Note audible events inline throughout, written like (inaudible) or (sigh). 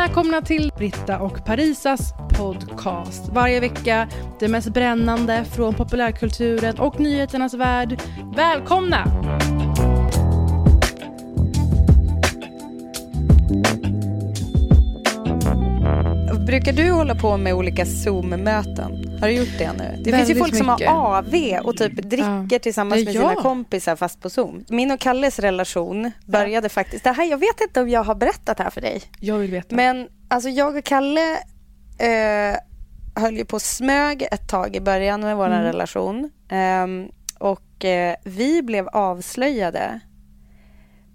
välkomna till Britta och Parisas podcast. Varje vecka det mest brännande från populärkulturen och nyheternas värld. Välkomna! Brukar du hålla på med olika Zoom-möten? Har du gjort det nu? Det finns ju folk som mycket. har AV och typ dricker Ja. tillsammans Ja, med ja. sina kompisar fast på Zoom. Min och Kalles relation började faktiskt, det här, jag vet inte om jag har berättat det här för dig. Jag vill veta. Men alltså jag och Kalle eh, höll ju på och smög ett tag i början med vår Mm. relation. Ehm, och eh, vi blev avslöjade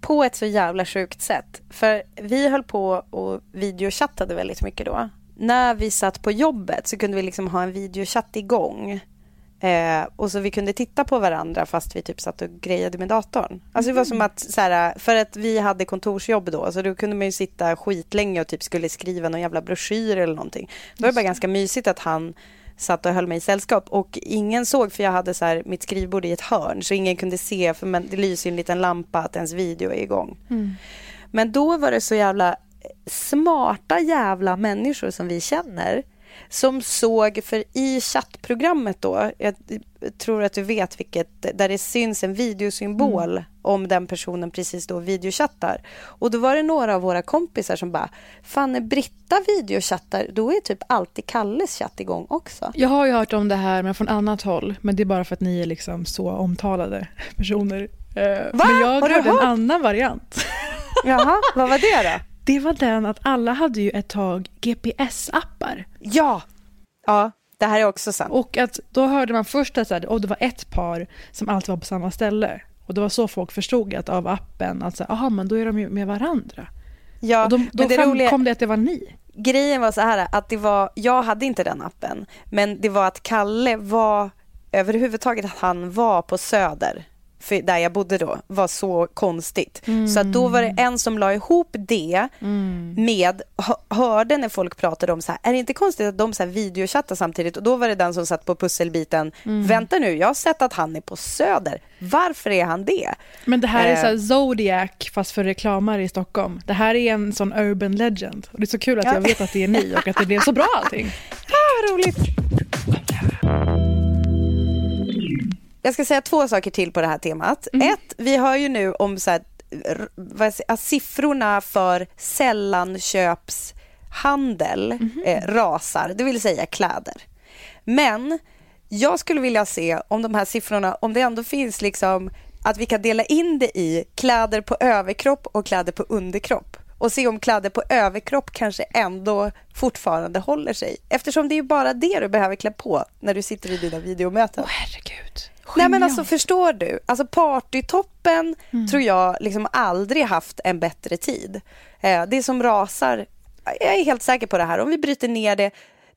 på ett så jävla sjukt sätt. För vi höll på och videochattade väldigt mycket då. När vi satt på jobbet så kunde vi liksom ha en videochatt igång. Eh, och så vi kunde titta på varandra fast vi typ satt och grejade med datorn. Alltså det var som att, så här, för att vi hade kontorsjobb då, så då kunde man ju sitta skitlänge och typ skulle skriva någon jävla broschyr eller någonting. Då var det bara ganska mysigt att han satt och höll mig i sällskap och ingen såg för jag hade så här, mitt skrivbord i ett hörn så ingen kunde se för men, det lyser en liten lampa att ens video är igång. Men då var det så jävla smarta jävla människor som vi känner som såg, för i chattprogrammet då, jag tror att du vet vilket, där det syns en videosymbol om den personen precis då videochattar. Och då var det några av våra kompisar som bara, fan när Britta videochattar, då är typ alltid Kalles chatt igång också. Jag har ju hört om det här men från annat håll. Men det är bara för att ni är liksom så omtalade personer. Eh, Va? Men jag Har du hörde en hört? annan variant. Jaha, vad var det då? Det var den att alla hade ju ett tag GPS-appar. Ja! Ja, det här är också sant. Och att då hörde man först att så här, oh, det var ett par som alltid var på samma ställe. Och det var så folk förstod att av appen att så här, aha, men då är de ju med varandra. Ja, och då då men det framkom roliga- det att det var ni. grejen var så här att det var, jag hade inte den appen, men det var att Kalle var överhuvudtaget att han var på Söder, för där jag bodde då, var så konstigt. Så att då var det en som la ihop det med, hö- hörde när folk pratade om så här, är det inte konstigt att de så här videochattar samtidigt? Och då var det den som satt på pusselbiten, vänta nu, jag har sett att han är på Söder, varför är han det? Men det här är Eh. så här Zodiac fast för reklamare i Stockholm. Det här är en sån urban legend. Och det är så kul att Ja. jag vet att det är ni och att det blev så bra allting. (laughs) Ah, vad roligt. Jag ska säga två saker till på det här temat. Ett, vi hör ju nu om så här, vad siffrorna för sällanköpshandel eh, rasar, det vill säga kläder. Men jag skulle vilja se om de här siffrorna, om det ändå finns liksom att vi kan dela in det i kläder på överkropp och kläder på underkropp och se om kläder på överkropp kanske ändå fortfarande håller sig. Eftersom det är ju bara det du behöver klä på när du sitter i dina videomöten. Herregud. Nej men Genialt. alltså förstår du? Alltså partytoppen tror jag liksom aldrig haft en bättre tid. Eh, det som rasar, jag är helt säker på det här, om vi bryter ner det,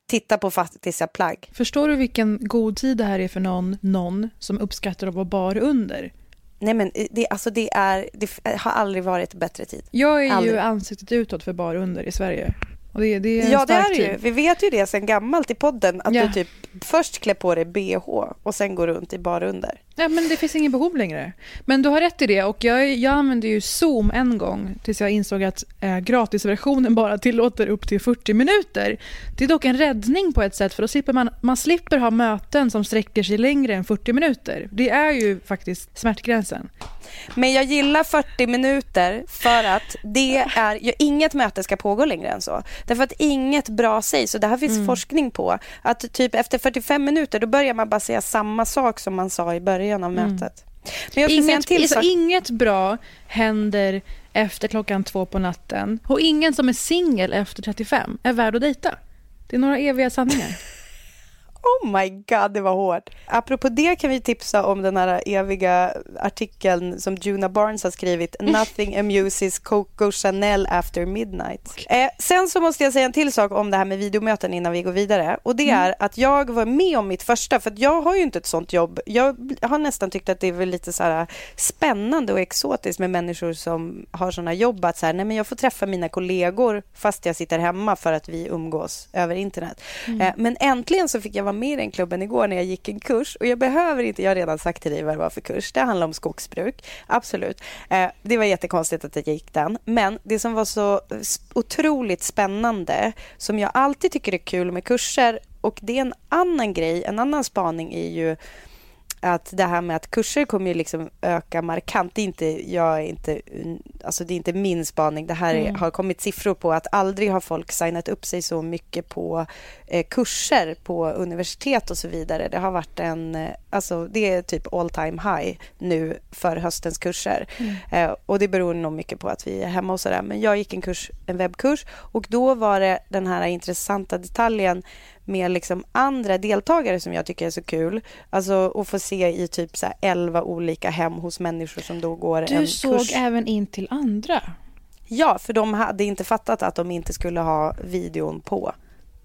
titta på faktiska plagg. Förstår du vilken god tid det här är för någon, någon som uppskattar att vara bar under? Nej men det, alltså det, är, det har aldrig varit bättre tid. Jag är Aldrig. ju ansiktet utåt för bar under i Sverige. Det, det Ja, det är det ju. Vi vet ju det sen gammalt i podden. Att Ja. du typ först klär på dig bh och sen går runt i bara under. Nej, men det finns ingen behov längre. Men du har rätt i det. Och jag, jag använde ju Zoom en gång tills jag insåg att eh, gratisversionen bara tillåter upp till 40 minuter. Det är dock en räddning på ett sätt för då slipper man, man slipper ha möten som sträcker sig längre än 40 minuter. Det är ju faktiskt smärtgränsen. Men jag gillar 40 minuter för att det är, ju, inget möte ska pågå längre än så. Därför att inget bra sägs och det här finns Mm. forskning på. Att typ efter 45 minuter då börjar man bara säga samma sak som man sa i början av mötet. Jag Mm. Inget, till alltså, inget bra händer efter klockan två på natten. Och ingen som är singel efter 35 är värd att dejta. Det är några eviga sanningar. (laughs) Oh my god, det var hårt. Apropå det kan vi tipsa om den här eviga artikeln som Juna Barnes har skrivit. (laughs) Nothing amuses Coco Chanel after midnight. Eh, sen så måste jag säga en till sak om det här med videomöten innan vi går vidare. Och det är att jag var med om mitt första, för att jag har ju inte ett sånt jobb. Jag har nästan tyckt att det är väl lite så här spännande och exotiskt med människor som har såna jobb att så här, nej men jag får träffa mina kollegor fast jag sitter hemma för att vi umgås över internet. Eh, men äntligen så fick jag var med i den klubben igår när jag gick en kurs och jag behöver inte, jag har redan sagt till dig vad det var för kurs. Det handlar om skogsbruk, absolut. Eh, det var jättekonstigt att jag gick den, men det som var så otroligt spännande som jag alltid tycker är kul med kurser och det är en annan grej, en annan spaning är ju att det här med att kurser kommer ju liksom öka markant. Det är inte, jag är inte, alltså det är inte min spaning. Det här är, har kommit siffror på att aldrig har folk signat upp sig så mycket på eh, kurser på universitet och så vidare. Det har varit en, eh, alltså det är typ all time high nu för höstens kurser. Eh, och det beror nog mycket på att vi är hemma och sådär. Men jag gick en kurs, en webbkurs och då var det den här intressanta detaljen med liksom andra deltagare som jag tycker är så kul. Alltså att få se i typ så här 11 olika hem hos människor som då går en Du såg kurs. även in till andra. Ja, för de hade inte fattat att de inte skulle ha videon på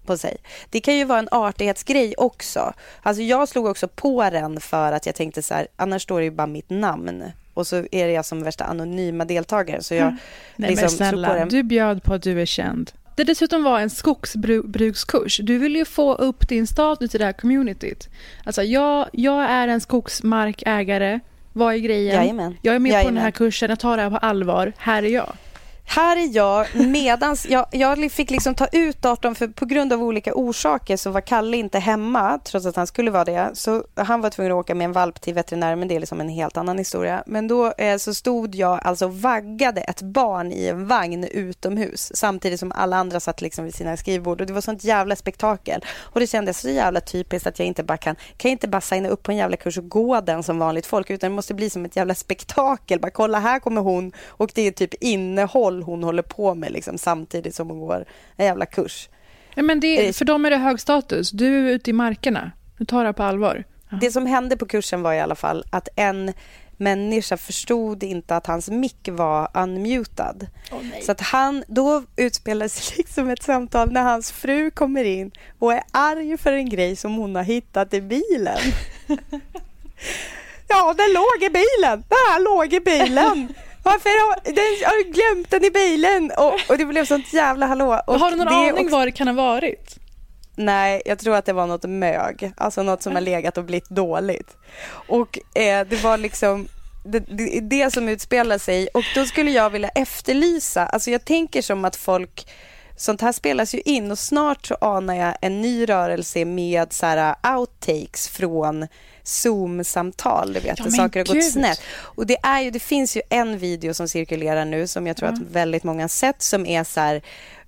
på sig. Det kan ju vara en artighetsgrej också. Alltså jag slog också på den för att jag tänkte så här, annars står det ju bara mitt namn och så är jag som värsta anonyma deltagare så jag Nej liksom men på snälla, du bjöd på att du är känd. Det dessutom var en skogsbrukskurs. Du vill ju få upp din status i det här communityt. Alltså jag, jag är en skogsmarkägare. Vad är grejen? Jajamän. Jag är med på Jajamän. den här kursen, jag tar det här på allvar. Här är jag. Här är jag medans jag, jag fick liksom ta ut datorn för på grund av olika orsaker så var Kalle inte hemma trots att han skulle vara det. Så han var tvungen att åka med en valp till veterinären, men det är liksom en helt annan historia. Men då eh, så stod jag alltså och vaggade ett barn i en vagn utomhus samtidigt som alla andra satt liksom vid sina skrivbord och det var sånt jävla spektakel. Och det kändes så jävla typiskt att jag inte bara kan, kan jag inte bara signa upp på en jävla kurs och gå den som vanligt folk utan det måste bli som ett jävla spektakel. Bara kolla här kommer hon och det är typ innehåll hon håller på med liksom, samtidigt som hon går en jävla kurs. Ja, men det, Eh. för dem är det hög status. Du är ute i markerna. Du tar det på allvar. Det som hände på kursen var i alla fall att en människa förstod inte att hans mick var unmutad. så att han, då utspelar sig (laughs) liksom ett samtal när hans fru kommer in och är arg för en grej som hon har hittat i bilen. (laughs) ja, den låg i bilen! Den här låg i bilen! (laughs) Varför har, den, har du glömt den i bilen? Och, och det blev sånt jävla hallå. Och har du någon aning också- vad det kan ha varit? Nej, jag tror att det var något mög. Alltså något som har legat och blivit dåligt. Och eh, det var liksom det, det, det som utspelar sig. Och då skulle jag vilja efterlysa, alltså jag tänker som att folk Sånt här spelas ju in och snart så anar jag en ny rörelse med så här outtakes från Zoom-samtal, du vet, Ja, saker har gått gud. snett. Och det, är ju, det finns ju en video som cirkulerar nu som jag tror att väldigt många har sett som är så här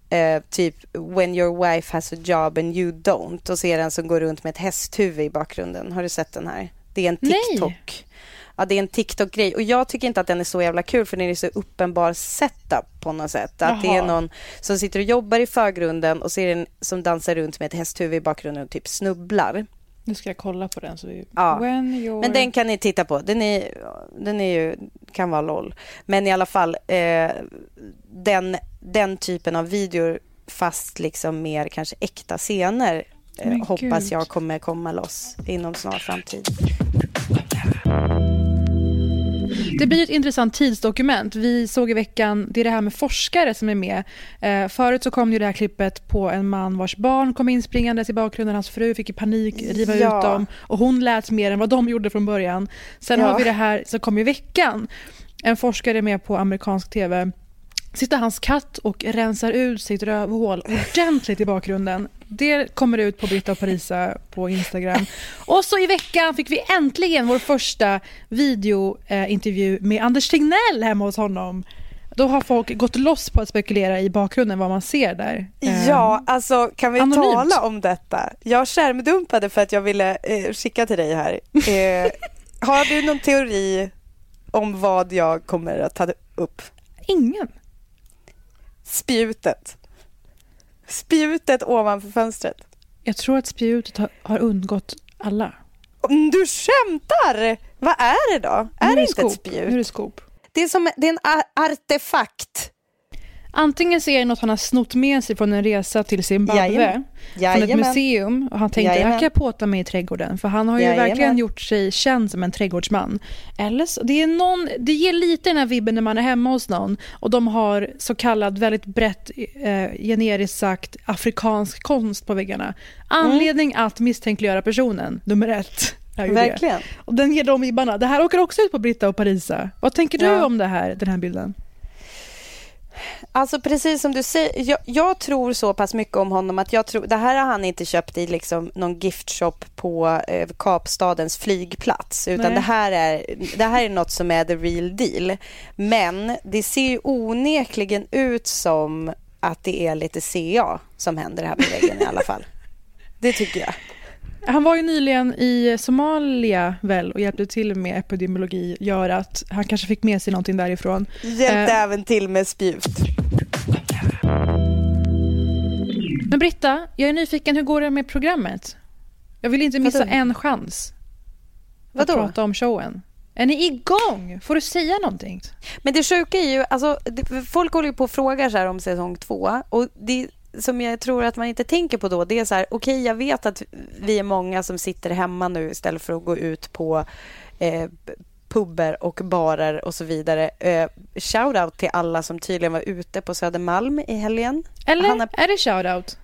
eh, typ when your wife has a job and you don't och så är det en som går runt med ett hästhuvud i bakgrunden. Har du sett den här? Det är en Nej. TikTok. Ja, det är en TikTok-grej och jag tycker inte att den är så jävla kul för den är så uppenbar setup på något sätt. Att det är Jaha. någon som sitter och jobbar i förgrunden och så är det en som dansar runt med ett hästhuvud i bakgrunden och typ snubblar. Nu ska jag kolla på den. Så vi... Ja. Men den kan ni titta på. Den, är, den är ju, kan vara LOL. Men i alla fall, eh, den, den typen av videor fast liksom mer kanske äkta scener eh, hoppas jag kommer komma loss inom snar framtid. Det blir ett intressant tidsdokument. Vi såg i veckan, det är det här med forskare som är med. Eh, förut så kom ju det här klippet på en man vars barn kom inspringandes i bakgrunden. Hans fru fick i panik riva Ja. ut dem och hon lät mer än vad de gjorde från början. Sen Ja. har vi det här som kom i veckan. En forskare är med på amerikansk tv sitter hans katt och rensar ut sitt rövhål ordentligt i bakgrunden. Det kommer ut på Britta och Parisa på Instagram. Och så i veckan fick vi äntligen vår första videointervju med Anders Tegnell hemma hos honom. Då har folk gått loss på att spekulera i bakgrunden vad man ser där. Eh, Ja, alltså kan vi anonymt. tala om detta? Jag skärmdumpade för att jag ville eh, skicka till dig här. Eh, har du någon teori om vad jag kommer att ta upp? Ingen. Spjutet. Spjutet ovanför fönstret. Jag tror att spjutet har, har undgått alla. Du skämtar! Vad är det då? Är Nu det inte skop. ett Nu är spjut? det skop. Det är, som, det är en artefakt. Antingen så är det något han har snott med sig från en resa till Zimbabwe. Jajamän. från ett museum och han tänkte Jajamän. jag kan påta mig i trädgården för han har ju Jajamän. verkligen gjort sig känd som en trädgårdsman. Eller så, det, är någon, det ger lite den här vibben när man är hemma hos någon och de har så kallad väldigt brett eh, generiskt sagt afrikansk konst på väggarna. Anledning att misstänkliggöra personen, nummer ett. ju det. Verkligen. Och den ger de vibbarna. Det här åker också ut på Britta och Parisa. Vad tänker du Ja. om det här, den här bilden? Alltså precis som du säger, jag, jag tror så pass mycket om honom att jag tror, det här har han inte köpt i liksom någon giftshop på eh, Kapstadens flygplats. Utan Nej. det här, är, det här är något som är the real deal. Men det ser ju onekligen ut som att det är lite CA som händer här på väggen i alla fall. Det tycker jag. Han var ju nyligen i Somalia väl och hjälpte till med epidemiologi gör att han kanske fick med sig någonting därifrån. Hjälpte Eh. även till med spjut. Men Britta, jag är nyfiken, hur går det med programmet? Jag vill inte missa Vadå? en chans att Vadå? prata om showen. Är ni igång? Får du säga någonting? Men det sjuka är ju, alltså, folk håller på och frågar så här om säsong två. Och det som jag tror att man inte tänker på då, det är så här, okej jag vet att vi är många som sitter hemma nu istället för att gå ut på eh, puber och barer och så vidare. Eh, Shoutout till alla som tydligen var ute på Södermalm i helgen. Eller Hanna- är det shoutout?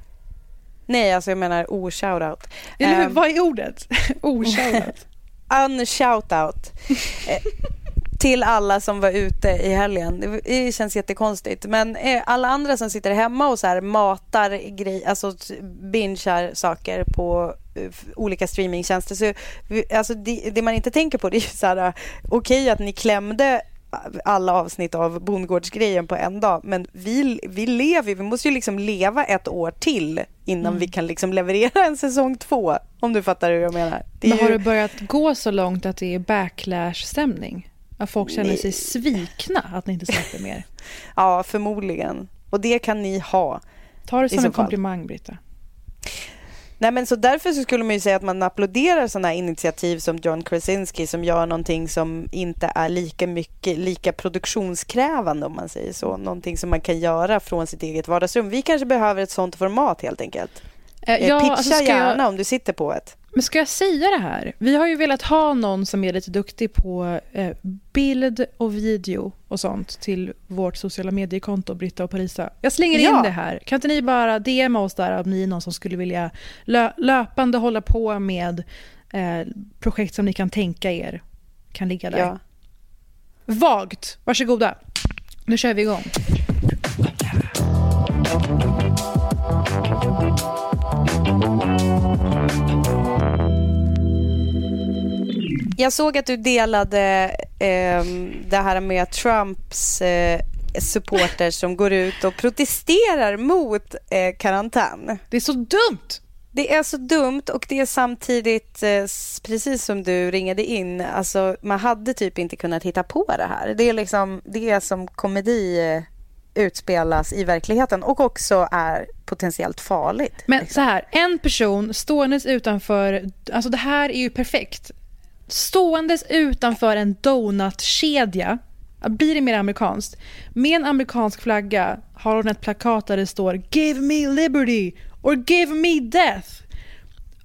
Nej, alltså jag menar o-shoutout. Eller hur? Ehm. Vad är ordet? (laughs) oh, shoutout. (laughs) unshoutout (laughs) till alla som var ute i helgen. Det, känns jättekonstigt. Men eh, alla andra som sitter hemma och så här matar grej, alltså bingear saker på eh, olika streamingtjänster. Så, alltså, det, det man inte tänker på det är ju så här, eh, okej att ni klämde alla avsnitt av bondgårdsgrejen på en dag. Men vi, vi lever vi måste ju liksom leva ett år till innan vi kan liksom leverera en säsong två. Om du fattar hur jag menar. Men har ju- det börjat gå så långt att det är backlash-stämning? Att folk känner sig svikna att ni inte släpper mer? (laughs) Ja, förmodligen. Och det kan ni ha. Ta det som en komplimang, Britta. Nej, men så därför så skulle man ju säga att man applåderar sådana här initiativ som John Krasinski som gör någonting som inte är lika mycket, lika produktionskrävande om man säger så. Någonting som man kan göra från sitt eget vardagsrum. Vi kanske behöver ett sånt format helt enkelt. Eh, Eh, ja, Pitcha alltså gärna jag, om du sitter på ett. Men ska jag säga det här? Vi har ju velat ha någon som är lite duktig på eh, bild och video och sånt till vårt sociala mediekonto, Britta och Parisa. Jag slänger Ja. in det här. Kan inte ni bara DMa oss där om ni är någon som skulle vilja lö- löpande hålla på med eh, projekt som ni kan tänka er kan ligga där. Ja. Vagt. Varsågoda. Nu kör vi igång. Jag såg att du delade ehm, det här med Trumps eh, supporters som går ut och protesterar mot eh, karantän. Det är så dumt! Det är så dumt och det är samtidigt, eh, precis som du ringade in, alltså man hade typ inte kunnat hitta på det här. Det är liksom det är som komedi eh, utspelas i verkligheten och också är potentiellt farligt. Men liksom. så här, en person ståendes utanför, alltså det här är ju perfekt. Ståendes utanför en donutkedja, blir det mer amerikanskt, med en amerikansk flagga har hon ett plakat där det står “Give me liberty” or “Give me death”.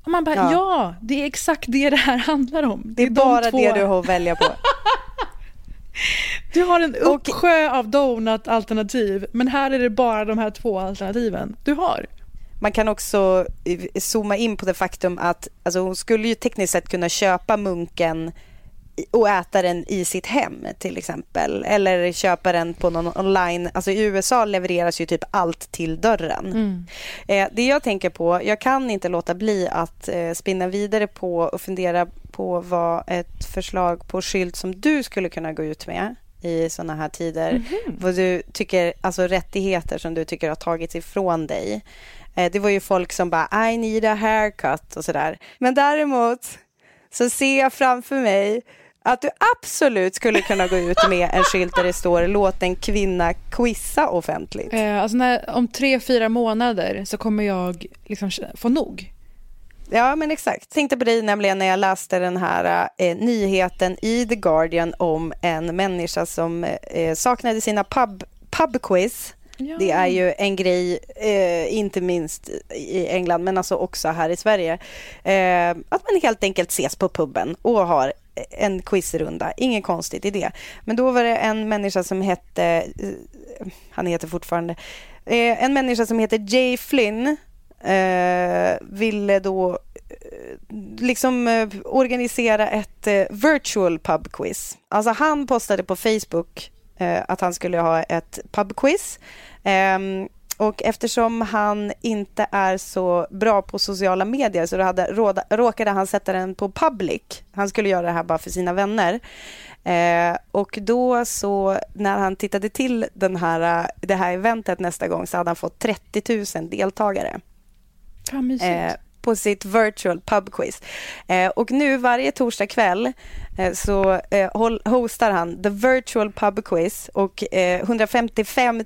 Och man bara, ja. Ja. det är exakt det det här handlar om. Det är de bara två- det du har att välja på. (laughs) Du har en uppsjö av donut-alternativ, men här är det bara de här två alternativen du har. Man kan också zooma in på det faktum att alltså hon skulle ju tekniskt sett kunna köpa munken och äta den i sitt hem till exempel. Eller köpa den på någon online. Alltså i USA levereras ju typ allt till dörren. Mm. Eh, det jag tänker på, jag kan inte låta bli att eh, spinna vidare på och fundera på vad ett förslag på skylt som du skulle kunna gå ut med i såna här tider. Mm -hmm. Vad du tycker, alltså rättigheter som du tycker har tagits ifrån dig. Eh, det var ju folk som bara I need a haircut och sådär. Men däremot så ser jag framför mig att du absolut skulle kunna gå ut med en skylt där det står låt en kvinna quizza offentligt? Eh, alltså när, om tre, fyra månader så kommer jag liksom få nog. Ja, men exakt. Tänkte på dig nämligen när jag läste den här eh, nyheten i The Guardian om en människa som eh, saknade sina pub, pubquiz. Ja. Det är ju en grej, eh, inte minst i England, men alltså också här i Sverige. Eh, att man helt enkelt ses på puben och har en quizrunda. Inget konstigt i det. Men då var det en människa som hette, eh, han heter fortfarande, eh, en människa som heter Jay Flynn eh, ville då liksom organisera ett virtual pub quiz. Alltså han postade på Facebook att han skulle ha ett pub quiz. Ehm, och eftersom han inte är så bra på sociala medier så hade, råda, råkade han sätta den på public. Han skulle göra det här bara för sina vänner. Eh, och då så när han tittade till den här, det här eventet nästa gång så hade han fått 30 000 deltagare. Ja, eh, på sitt virtual pub quiz. Eh, och nu varje torsdag kväll eh, så eh, hostar han the virtual pub quiz och 155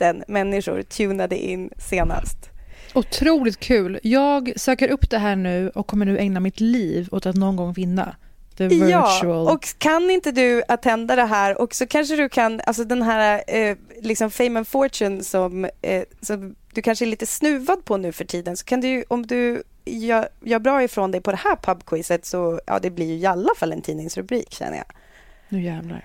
000 människor tunade in senast. Otroligt kul. Jag söker upp det här nu och kommer nu ägna mitt liv åt att någon gång vinna. The virtual. Ja, och kan inte du attenda det här och så kanske du kan, alltså den här eh, liksom fame and fortune som, eh, som du kanske är lite snuvad på nu för tiden så kan du om du gör, gör bra ifrån dig på det här pubquizet så ja, det blir ju i alla fall en tidningsrubrik känner jag. Nu jävlar.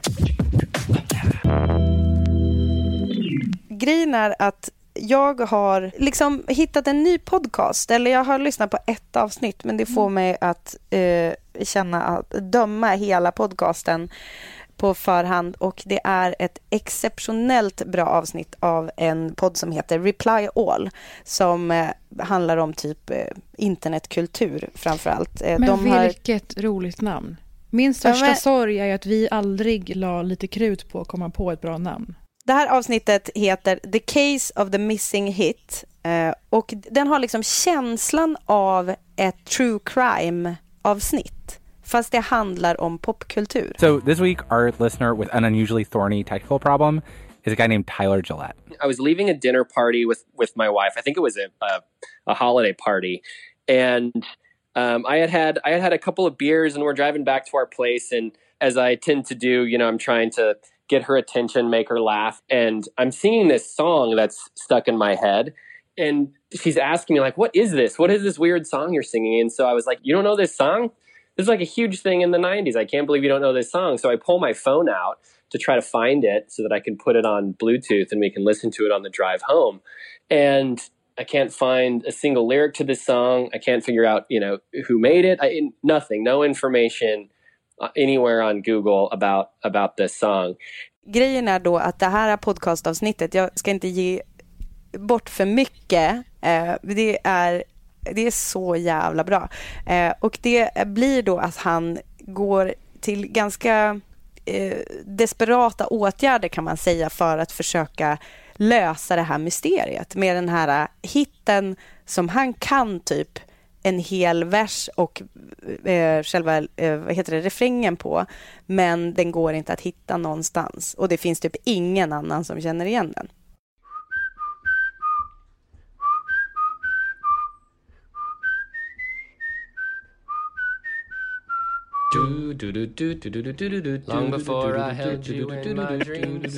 Grejen är att jag har liksom hittat en ny podcast, eller jag har lyssnat på ett avsnitt, men det får mm. mig att eh, känna att döma hela podcasten på förhand och det är ett exceptionellt bra avsnitt av en podd som heter Reply All som eh, handlar om typ eh, internetkultur framför allt. Eh, men De vilket har... roligt namn. Min största ja, men... sorg är att vi aldrig la lite krut på att komma på ett bra namn. Det här avsnittet heter The Case of the Missing Hit och den har liksom känslan av ett true crime avsnitt. Fast det handlar om popkultur. So this week, our listener with an unusually thorny technical problem is a guy named Tyler Gillette. I was leaving a dinner party with with my wife. I think it was a a, a holiday party, and um, I had had I had had a couple of beers, and we're driving back to our place. And as I tend to do, you know, I'm trying to get her attention, make her laugh, and I'm singing this song that's stuck in my head. And she's asking me like, "What is this? What is this weird song you're singing?" And so I was like, "You don't know this song?" This is like a huge thing in the 90s. I can't believe you don't know this song. So I pull my phone out to try to find it so that I can put it on Bluetooth and we can listen to it on the drive home. And I can't find a single lyric to this song. I can't figure out, you know, who made it. I, nothing, no information uh, anywhere on Google about, about this song. Grejen är då att det här podcastavsnittet, jag ska inte ge bort för mycket. Eh, det är det är så jävla bra. Eh, och det blir då att han går till ganska eh, desperata åtgärder kan man säga för att försöka lösa det här mysteriet med den här eh, hitten som han kan typ en hel vers och eh, själva eh, vad heter det, refrängen på men den går inte att hitta någonstans och det finns typ ingen annan som känner igen den. Long before I held you in my dreams,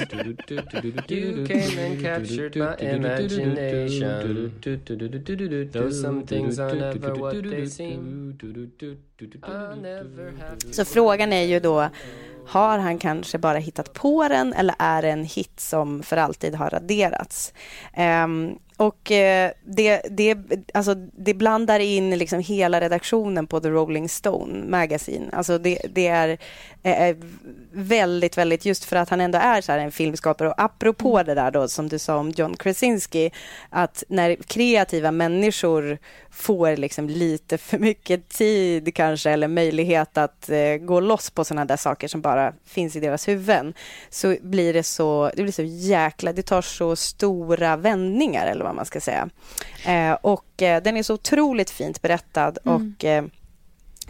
you came and captured my imagination. Though some things are never what they seem, I never have Så frågan är ju då, har han kanske bara hittat på den eller är det en hit som för alltid har raderats? Ehm, och eh, det, det, alltså, det blandar in liksom hela redaktionen på The Rolling Stone Magazine. Alltså det, det är eh, väldigt, väldigt, just för att han ändå är så en filmskapare. Och apropå det där då som du sa om John Krasinski, att när kreativa människor får liksom lite för mycket tid kanske eller möjlighet att eh, gå loss på sådana där saker som bara finns i deras huvuden så blir det så, det blir så jäkla, det tar så stora vändningar eller vad man ska säga. Eh, och eh, den är så otroligt fint berättad Mm. och eh,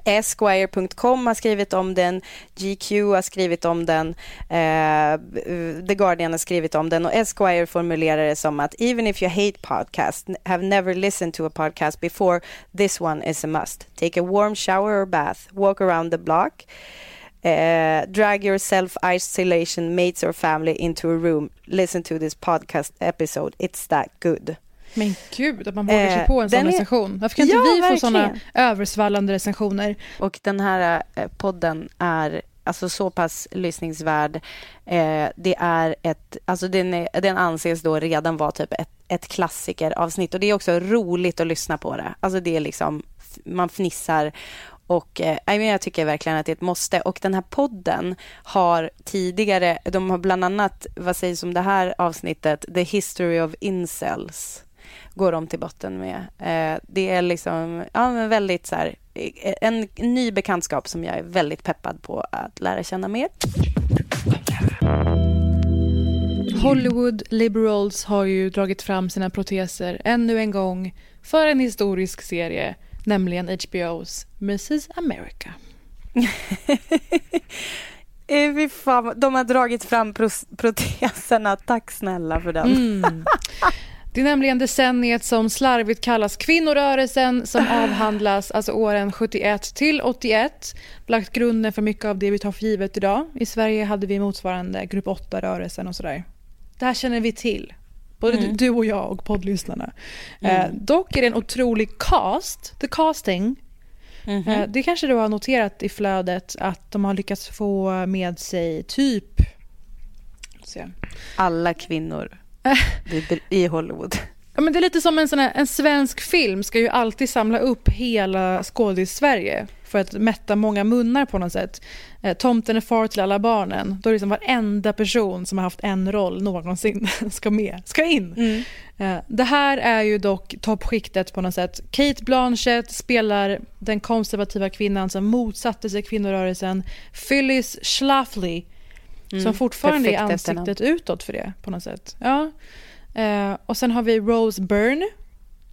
Esquire.com har skrivit om den, GQ har skrivit om den, eh, The Guardian har skrivit om den och Esquire formulerar det som att even if you hate podcasts, have never listened to a podcast before, this one is a must. Take a warm shower or bath, walk around the block, eh, drag your self-isolation mates or family into a room, listen to this podcast episode, it's that good. Men gud, att man vågar sig Eh, på en sån är- recension. Varför kan inte Ja, vi få verkligen. såna översvallande recensioner? Och den här eh, podden är alltså så pass lyssningsvärd. Eh, det är ett, alltså den, är, den anses då redan vara typ ett, ett klassikeravsnitt och det är också roligt att lyssna på det. Alltså det är liksom, man fnissar och eh, jag tycker verkligen att det är ett måste. Och den här podden har tidigare, de har bland annat, vad sägs om det här avsnittet, The History of Incels går de till botten med. Eh, det är liksom ja, men väldigt så här, en ny bekantskap som jag är väldigt peppad på att lära känna mer. Hollywood liberals har ju dragit fram sina proteser ännu en gång för en historisk serie, nämligen HBO's Mrs America. (laughs) Eh, fy fan, de har dragit fram proteserna. Tack snälla för den. Mm. (laughs) Det är nämligen decenniet som slarvigt kallas kvinnorörelsen som avhandlas alltså åren 71 till 81. Lagt grunden för mycket av det vi tar för givet idag. I Sverige hade vi motsvarande grupp 8-rörelsen och sådär. Det här känner vi till. Både du- du och jag och poddlyssnarna. Eh, dock är det en otrolig cast, the casting. Eh, det kanske du har noterat i flödet att de har lyckats få med sig typ... Se. Alla kvinnor i- Hollywood. Ja, men det är lite som en, sån här, en svensk film ska ju alltid samla upp hela skådis-Sverige för att mätta många munnar på något sätt. Eh, Tomten är far till alla barnen. Då är det liksom varenda person som har haft en roll någonsin (laughs) ska med, ska in. Eh, Det här är ju dock toppskiktet på något sätt. Kate Blanchett spelar den konservativa kvinnan som motsatte sig kvinnorörelsen. Phyllis Schlafly som fortfarande är perfekt efternamn. ansiktet utåt för det på något sätt. Ja. Eh, och sen har vi Rose Byrne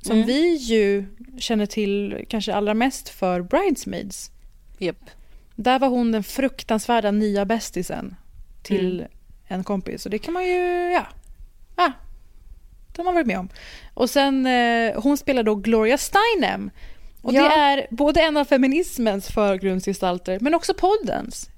som Mm. vi ju känner till kanske allra mest för Bridesmaids. Japp. Där var hon den fruktansvärda nya bästisen till Mm. en kompis. Och det kan man ju, ja. ja. Det har man varit med om. Och sen, eh, hon spelar då Gloria Steinem. Och Ja. det är både en av feminismens förgrundsgestalter men också poddens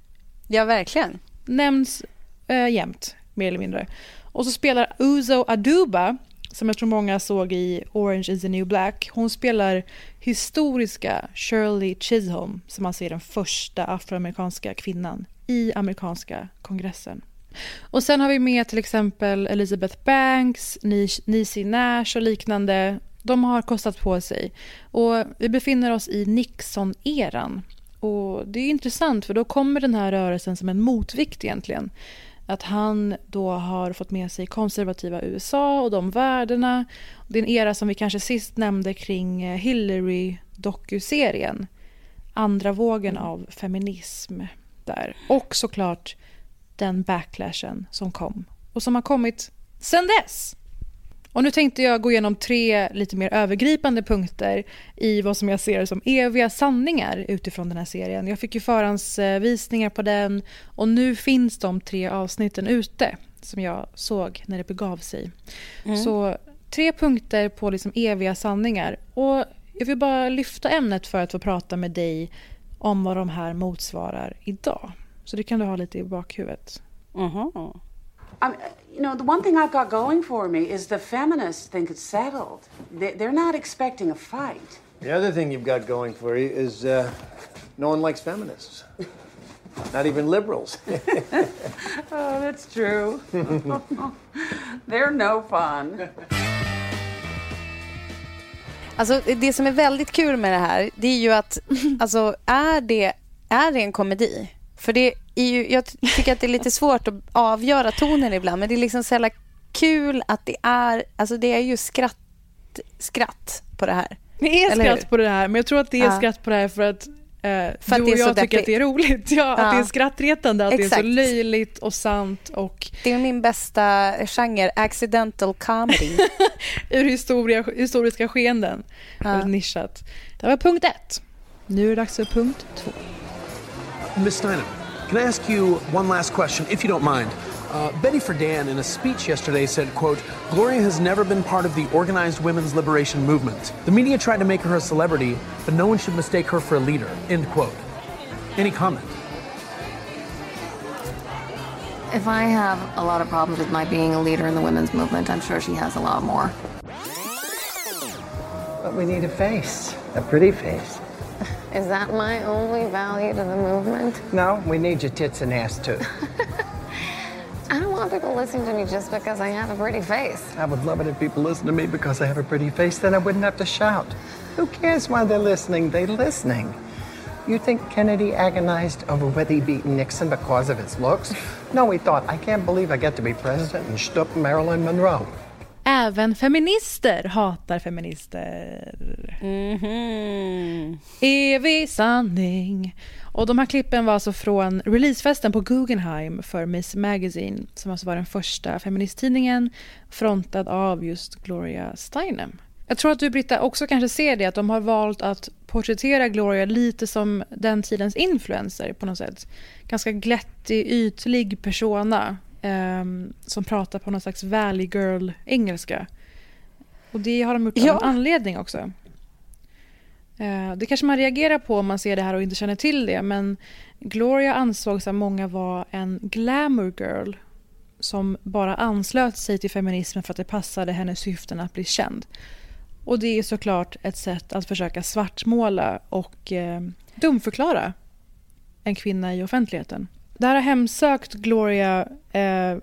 Ja, verkligen nämns eh, jämt, mer eller mindre. Och så spelar Uzo Aduba, som jag tror många såg i Orange is the new black. Hon spelar historiska Shirley Chisholm, som alltså är den första afroamerikanska kvinnan i amerikanska kongressen. Och sen har vi med till exempel Elizabeth Banks, Nisi Niecy Nash och liknande. De har kostat på sig. Och vi befinner oss i Nixon-eran. Och det är intressant för då kommer den här rörelsen som en motvikt egentligen. Att han då har fått med sig konservativa USA och de värdena. Det är en era som vi kanske sist nämnde kring eh, Hillary-dokuserien. Andra vågen av feminism där. Och såklart den backlashen som kom och som har kommit sen dess. Och nu tänkte jag gå igenom tre lite mer övergripande punkter i vad som jag ser som eviga sanningar utifrån den här serien. Jag fick ju förhandsvisningar på den och nu finns de tre avsnitten ute som jag såg när det begav sig. Så tre punkter på liksom eviga sanningar. Och jag vill bara lyfta ämnet för att få prata med dig om vad de här motsvarar idag. Så det kan du ha lite i bakhuvudet. Mhm. I mean, you know, the one thing I've got going for me is the feminists think it's settled. They- They're not expecting a fight. The other thing you've got going for you is uh, no one likes feminists. Not even liberals. (laughs) Oh, that's true. (laughs) They're no fun. Alltså det som är väldigt kul med det här, det är ju att, alltså är det, är det en komedi? För det är ju, jag tycker att det är lite svårt att avgöra tonen ibland, men det är liksom så jävla kul att det är, alltså det är ju skratt, skratt på det här. Det är skratt på det här, men jag tror att det är Ja. skratt på det här för att eh, För att du och jag tycker deppigt. att det är roligt. (laughs) Ja, Att Ja. det är skrattretande, att det är Exakt. så löjligt och sant och Det är min bästa genre, accidental comedy. (laughs) ur historia, historiska skeenden. Väldigt nischat. Det var punkt ett. Nu är det dags för punkt två. Miss Steinem, can I ask you one last question, if you don't mind? Uh, Betty Friedan, in a speech yesterday, said, quote, Gloria has never been part of the organized women's liberation movement. The media tried to make her a celebrity, but no one should mistake her for a leader, end quote. Any comment? If I have a lot of problems with my being a leader in the women's movement, I'm sure she has a lot more. But we need a face, a pretty face. (laughs) Is that my only value to the movement? No, we need your tits and ass too. (laughs) I don't want people listening to me just because I have a pretty face. I would love it if people listened to me because I have a pretty face, then I wouldn't have to shout. Who cares why they're listening? They're listening. You think Kennedy agonized over whether he beat Nixon because of his looks? (laughs) No, he thought, I can't believe I get to be president and stood up Marilyn Monroe. Även feminister hatar feminister. Mhm. Evig sanning. Och de här klippen var alltså från releasefesten på Guggenheim för Miss Magazine som alltså var den första feministtidningen frontad av just Gloria Steinem. Jag tror att du, Britta, också kanske ser det att de har valt att porträttera Gloria lite som den tidens influencer på något sätt. Ganska glättig, ytlig persona ehm, som pratar på någon slags valley girl-engelska. Och det har de gjort av Ja. en anledning också. Eh, Det kanske man reagerar på om man ser det här och inte känner till det, men Gloria ansågs av många vara en glamour girl som bara anslöt sig till feminismen för att det passade hennes syften att bli känd. Och det är såklart ett sätt att försöka svartmåla och eh, dumförklara en kvinna i offentligheten. Det här har hemsökt Gloria eh,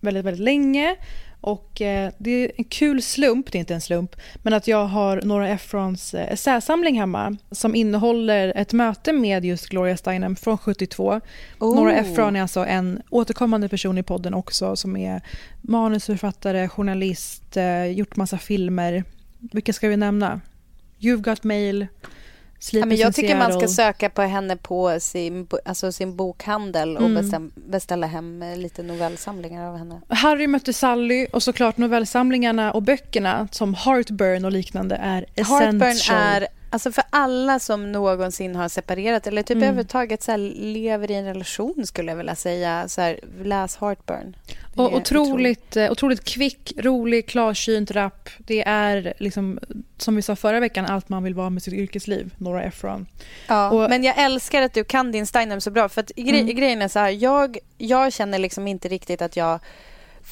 väldigt, väldigt länge och eh, det är en kul slump, det är inte en slump, men att jag har Nora Ephrons eh, essäsamling hemma som innehåller ett möte med just Gloria Steinem från 72. Oh. Nora Ephron är alltså en återkommande person i podden också som är manusförfattare, journalist, eh, gjort massa filmer. Vilka ska vi nämna? You've got mail, Ja, men jag tycker man ska söka på henne på sin, alltså sin bokhandel och Mm. bestäm, beställa hem lite novellsamlingar av henne. Harry mötte Sally och såklart novellsamlingarna och böckerna som Heartburn och liknande är essential. Heartburn är, alltså för alla som någonsin har separerat eller typ Mm. överhuvudtaget så här, lever i en relation skulle jag vilja säga, så här, läs Heartburn. Det Och otroligt, eh, otroligt kvick, rolig, klarsynt rap. Det är liksom, som vi sa förra veckan, allt man vill vara med sitt yrkesliv. Nora Ephron. Ja, Och- men jag älskar att du kan din Steinem så bra. För att gre- Mm. grejen är så här, jag, jag känner liksom inte riktigt att jag...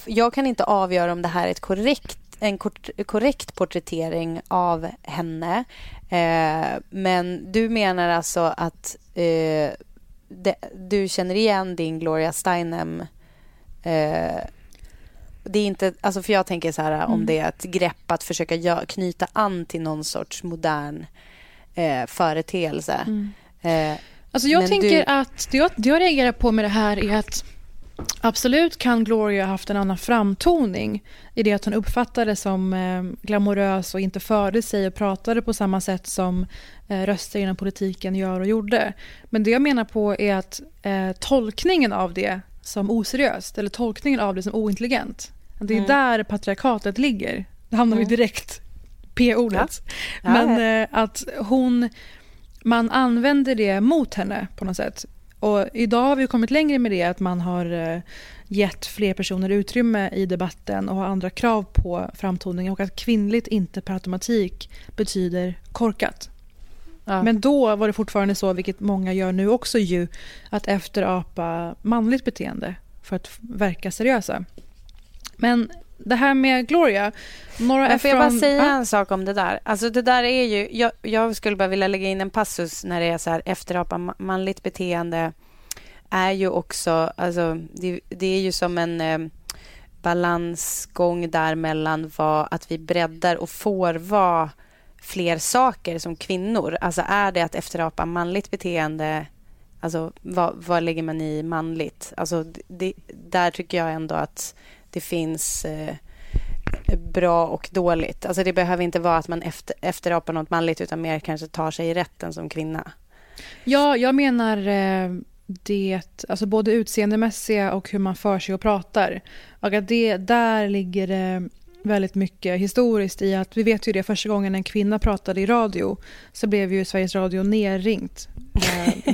Jag kan inte avgöra om det här är ett korrekt, en korrekt porträttering av henne. Eh, men du menar alltså att eh, det, du känner igen din Gloria Steinem eh, det är inte, alltså för jag tänker så här om Mm. det är ett grepp att försöka gö- knyta an till någon sorts modern eh, företeelse. Mm. Eh, Alltså jag tänker du- att det jag, det jag reagerar på med det här är att absolut kan Gloria ha haft en annan framtoning i det att hon uppfattades som eh, glamorös och inte förde sig och pratade på samma sätt som eh, röster inom politiken gör och gjorde. Men det jag menar på är att eh, tolkningen av det som oseriöst eller tolkningen av det som ointelligent, det är Mm. där patriarkatet ligger. Det hamnar vi Mm. direkt p-ordet. Ja, Men ja. eh, att hon man använder det mot henne på något sätt. Och idag har vi kommit längre med det att man har eh, gett fler personer utrymme i debatten och har andra krav på framtoning och att kvinnligt inte per automatik betyder korkat. Ja. Men då var det fortfarande så, vilket många gör nu också ju, att efterapa manligt beteende för att verka seriösa. Men det här med Gloria, Nora Men får jag bara säga en sak om det där? Alltså det där är ju, jag, jag skulle bara vilja lägga in en passus när det är så här efterapa ma- manligt beteende är ju också, alltså det, det är ju som en eh, balansgång där mellan vad, att vi breddar och får vara fler saker som kvinnor. Alltså är det att efterapa manligt beteende, alltså vad, vad lägger man i manligt? Alltså det, där tycker jag ändå att det finns eh, bra och dåligt. Alltså det behöver inte vara att man efter, efterapar något manligt utan mer kanske tar sig i rätten som kvinna. Ja, jag menar eh, det, alltså både utseendemässiga och hur man för sig och pratar. Och att det, där ligger det väldigt mycket historiskt i att vi vet ju det första gången en kvinna pratade i radio så blev ju Sveriges Radio nerringt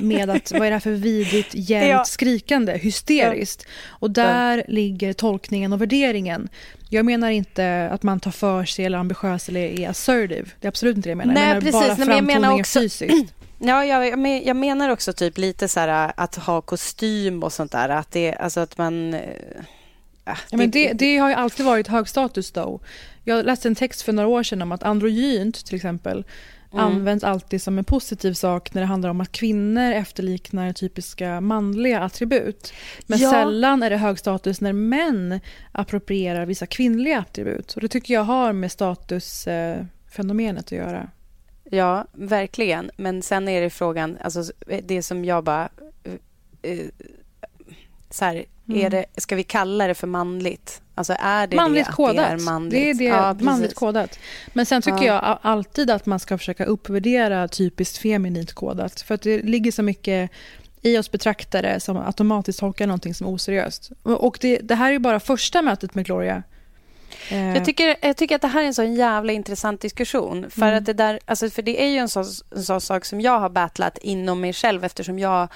med att vad är det här för vidrigt, (laughs) jämt Ja. skrikande, hysteriskt. Och där ligger tolkningen och värderingen. Jag menar inte att man tar för sig eller är ambitiös eller är assertive. Det är absolut inte det jag menar. Nej, jag menar precis. bara Nej, men jag menar också- fysiskt. (clears throat) Ja, jag, jag men- jag menar också typ lite så här att ha kostym och sånt där. Att det, alltså att man... eh, ja, Ja, men det, det har ju alltid varit hög status då. Jag läste en text för några år sedan om att androgynt till exempel Mm. används alltid som en positiv sak när det handlar om att kvinnor efterliknar typiska manliga attribut. Men Ja. sällan är det hög status när män approprierar vissa kvinnliga attribut. Och det tycker jag har med statusfenomenet att göra. Ja, verkligen. Men sen är det frågan, alltså det som jag bara... eh, eh, Så här, Mm. är det, ska vi kalla det för manligt? Alltså är det manligt det, kodat. det är manligt? Det är det, Ja, manligt kodat. Men sen tycker Ja. jag alltid att man ska försöka uppvärdera typiskt feminint kodat. För att det ligger så mycket i oss betraktare som automatiskt tolkar någonting som oseriöst. Och det, det här är ju bara första mötet med Gloria. Eh, Jag tycker, jag tycker att det här är en så jävla intressant diskussion. För, Mm. att det, där, alltså för det är ju en sån, en sån sak som jag har battlat inom mig själv eftersom jag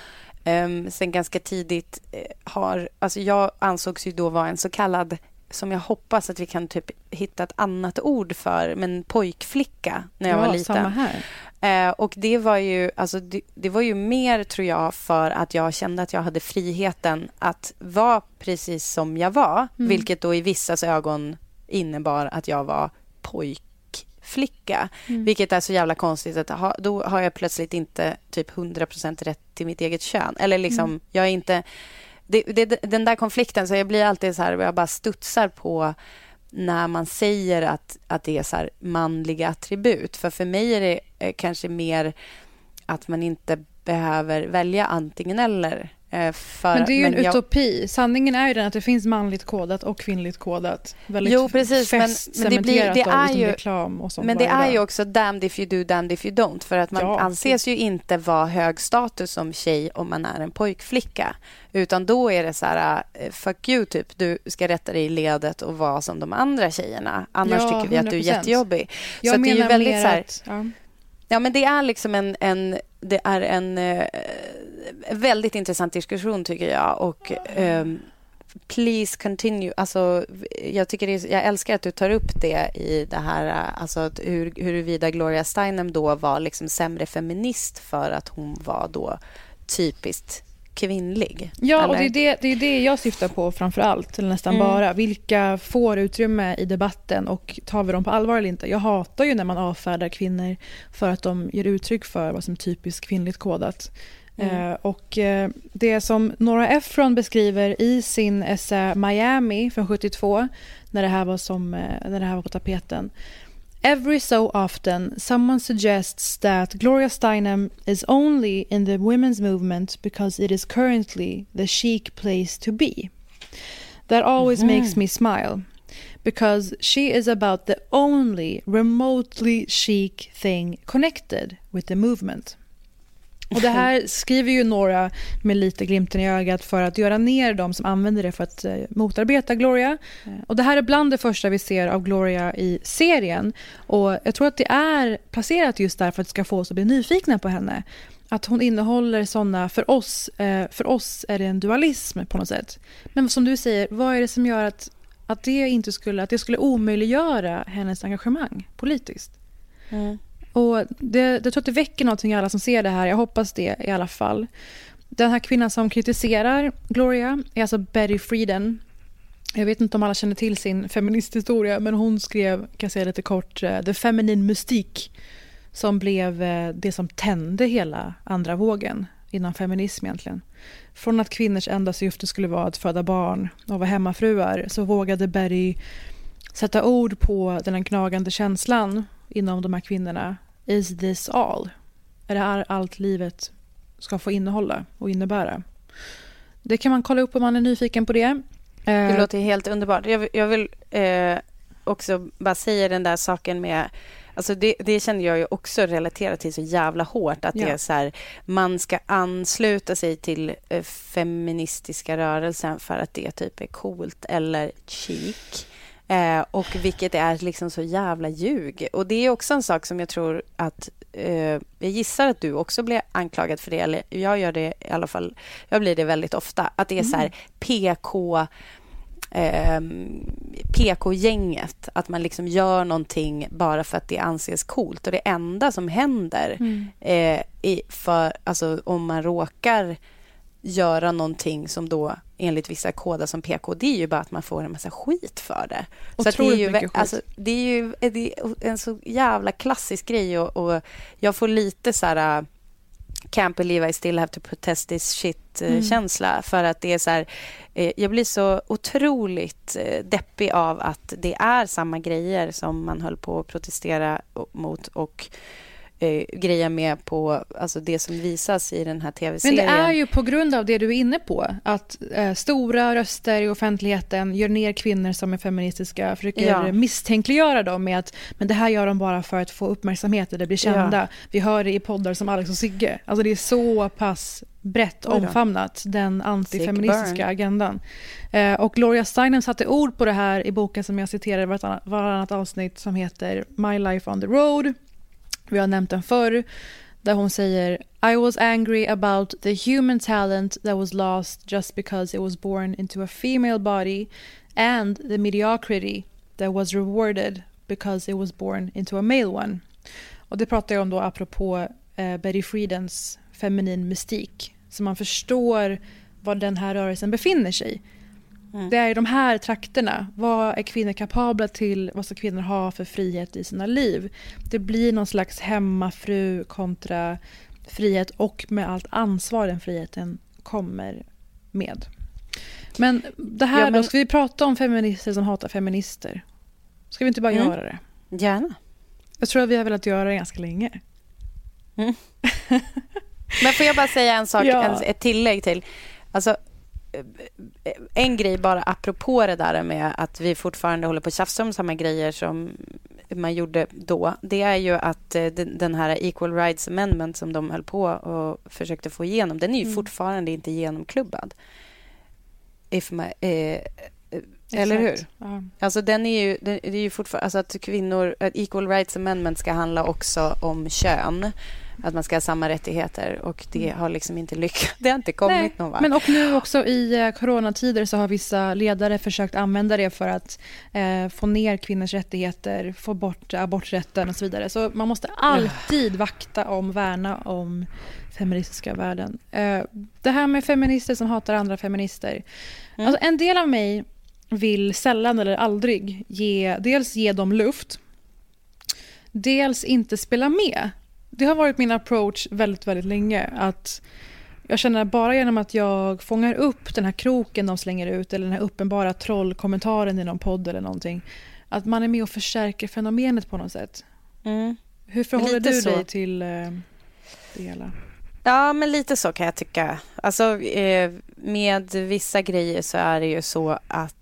um, sen ganska tidigt eh, har... Alltså jag ansågs ju då vara en så kallad som jag hoppas att vi kan typ hitta ett annat ord för, men pojkflicka när jag ja, var liten. samma här. Eh, och det var, ju, alltså, det, det var ju mer, tror jag, för att jag kände att jag hade friheten att vara precis som jag var. Mm. Vilket då i vissas ögon innebar att jag var pojkflicka. Mm. Vilket är så jävla konstigt. att ha, Då har jag plötsligt inte typ 100% rätt till mitt eget kön. Eller liksom, Mm. jag är inte... Det, det, den där konflikten, så jag blir alltid så här, jag bara studsar på när man säger att, att det är så här manliga attribut. För för mig är det eh, kanske mer att man inte behöver välja antingen eller. Eh, För, Men det är ju en jag- utopi. Sanningen är ju den att det finns manligt kodat och kvinnligt kodat. Väldigt Jo, precis, men- men det blir- det är liksom ju- reklam och sånt Men det är ju också damned if you do, damned if you don't. För att man Ja, anses ju inte vara hög status som tjej om man är en pojkflicka. Utan då är det så här, eh, fuck you typ, du ska rätta dig i ledet och vara som de andra tjejerna. Annars Ja, tycker vi att du är 100%. jättejobbig. Jag så att det är ju menar väldigt så här, att... Ja. Ja, men det är liksom en, en, det är en eh, väldigt intressant diskussion, tycker jag. Och eh, please continue. Alltså, jag, tycker det är, jag älskar att du tar upp det i det här, eh, alltså att hur, huruvida Gloria Steinem då var liksom sämre feminist för att hon var då typiskt kvinnlig. Ja, och eller? det är det, det är det jag syftar på framför allt, eller nästan Mm. bara. Vilka får utrymme i debatten och tar vi dem på allvar eller inte? Jag hatar ju när man avfärdar kvinnor för att de ger uttryck för vad som är typiskt kvinnligt kodat. Mm. Eh, och eh, det som Nora Ephron beskriver i sin essä Miami från 72, när det här var, som, eh, när det här var på tapeten. Every so often, someone suggests that Gloria Steinem is only in the women's movement because it is currently the chic place to be. That always Mhm. makes me smile because she is about the only remotely chic thing connected with the movement. Och det här skriver ju Nora med lite glimten i ögat för att göra ner de som använder det för att eh, motarbeta Gloria. Eh, och det här är bland det första vi ser av Gloria i serien. Och jag tror att det är placerat just där för att det ska få oss att bli nyfikna på henne. Att hon innehåller såna, för oss, eh, för oss är det en dualism på något sätt. Men som du säger, vad är det som gör att, att, det, inte skulle, att det skulle omöjliggöra hennes engagemang politiskt? Mm. Och det, jag tror att det väcker någonting i alla som ser det här. Jag hoppas det i alla fall. Den här kvinnan som kritiserar Gloria är alltså Betty Friedan. Jag vet inte om alla känner till sin feministhistoria, men hon skrev, kan jag säga lite kort, eh, The Feminine Mystique som blev eh, det som tände hela andra vågen inom feminism egentligen. Från att kvinnors enda syfte skulle vara att föda barn och vara hemmafruar så vågade Betty sätta ord på den gnagande känslan inom de här kvinnorna. Is this all? Är det här allt livet ska få innehålla och innebära? Det kan man kolla upp om man är nyfiken på det. Det Eh, låter helt underbart. Jag, vill- jag vill eh, också bara säga den där saken med Alltså det, det känner jag ju också relaterat till så jävla hårt. Att det Ja. är så här, man ska ansluta sig till eh, feministiska rörelsen för att det typ är coolt eller chic. Eh, och vilket är liksom så jävla ljug. Och det är också en sak som jag tror att eh, jag gissar att du också blir anklagad för det. Eller jag gör det i alla fall. Jag blir det väldigt ofta. Att det är så här PK ehm, PK-gänget. Att man liksom gör någonting bara för att det anses coolt. Och det enda som händer Mm. eh, i, för, alltså, om man råkar göra någonting som då enligt vissa koder som PK, det är ju bara att man får en massa skit för det. Så det, är ju, alltså, det är ju det är en så jävla klassisk grej och, och jag får lite så här... uh, Can't believe I still have to protest this shit-känsla. Mm. För att det är så här... Eh, jag blir så otroligt eh, deppig av att det är samma grejer som man höll på att protestera mot och eh, grejer med på alltså det som visas i den här Men tv-serien. det är ju på grund av det du är inne på. Att eh, stora röster i offentligheten gör ner kvinnor som är feministiska. Försöker Ja. misstänkliggöra dem med att men det här gör de bara för att få uppmärksamhet eller bli kända. Ja. Vi hör det i poddar som Alex och Sigge. Alltså det är så pass brett omfamnat, den antifeministiska agendan. Eh, och Gloria Steinem satte ord på det här i boken som jag citerar i varannat, varannat avsnitt som heter My Life on the Road. Vi har nämnt den förr. Där hon säger I was angry about the human talent that was lost just because it was born into a female body and the mediocrity that was rewarded because it was born into a male one. Och det pratar jag om då apropå eh, Betty Friedens feminin mystik. Så man förstår var den här rörelsen befinner sig. Det är i de här trakterna. Vad är kvinnor kapabla till? Vad ska kvinnor ha för frihet i sina liv? Det blir någon slags hemmafru kontra frihet och med allt ansvar den friheten kommer med. Men det här Ja, men- då, ska vi prata om feminister som hatar feminister? Ska vi inte bara Mm. göra det? Gärna. Jag tror att vi har velat göra det ganska länge. (laughs) Men får jag bara säga en sak, Ja. en, ett tillägg till. Alltså, en grej bara apropå det där med att vi fortfarande håller på att tjafsa om samma grejer som man gjorde då. Det är ju att eh, den, här Equal Rights Amendment som de höll på och försökte få igenom, den är ju Mm. fortfarande inte genomklubbad. If my, eh, eller hur? Exakt. Ja. Alltså den är ju, den, det är ju fortfarande, alltså att kvinnor, att Equal Rights Amendment ska handla också om kön. Att man ska ha samma rättigheter och det har liksom inte lyckats. (laughs) Det har inte kommit Nej, någon vart. Men och nu också i eh, coronatider så har vissa ledare försökt använda det för att eh, få ner kvinnors rättigheter, få bort aborträtten och så vidare. Så man måste alltid vakta om, värna om feministiska värden. Eh, det här med feminister som hatar andra feminister. Mm. Alltså en del av mig vill sällan eller aldrig ge, dels ge dem luft, dels inte spela med. Det har varit min approach väldigt, väldigt länge. Att jag känner att bara genom att jag fångar upp den här kroken de slänger ut eller den här uppenbara trollkommentaren i någon podd eller någonting. Att man är med och förstärker fenomenet på något sätt. Mm. Hur förhåller du så. dig till eh, det hela? Ja, men lite så kan jag tycka. Alltså, eh, med vissa grejer så är det ju så att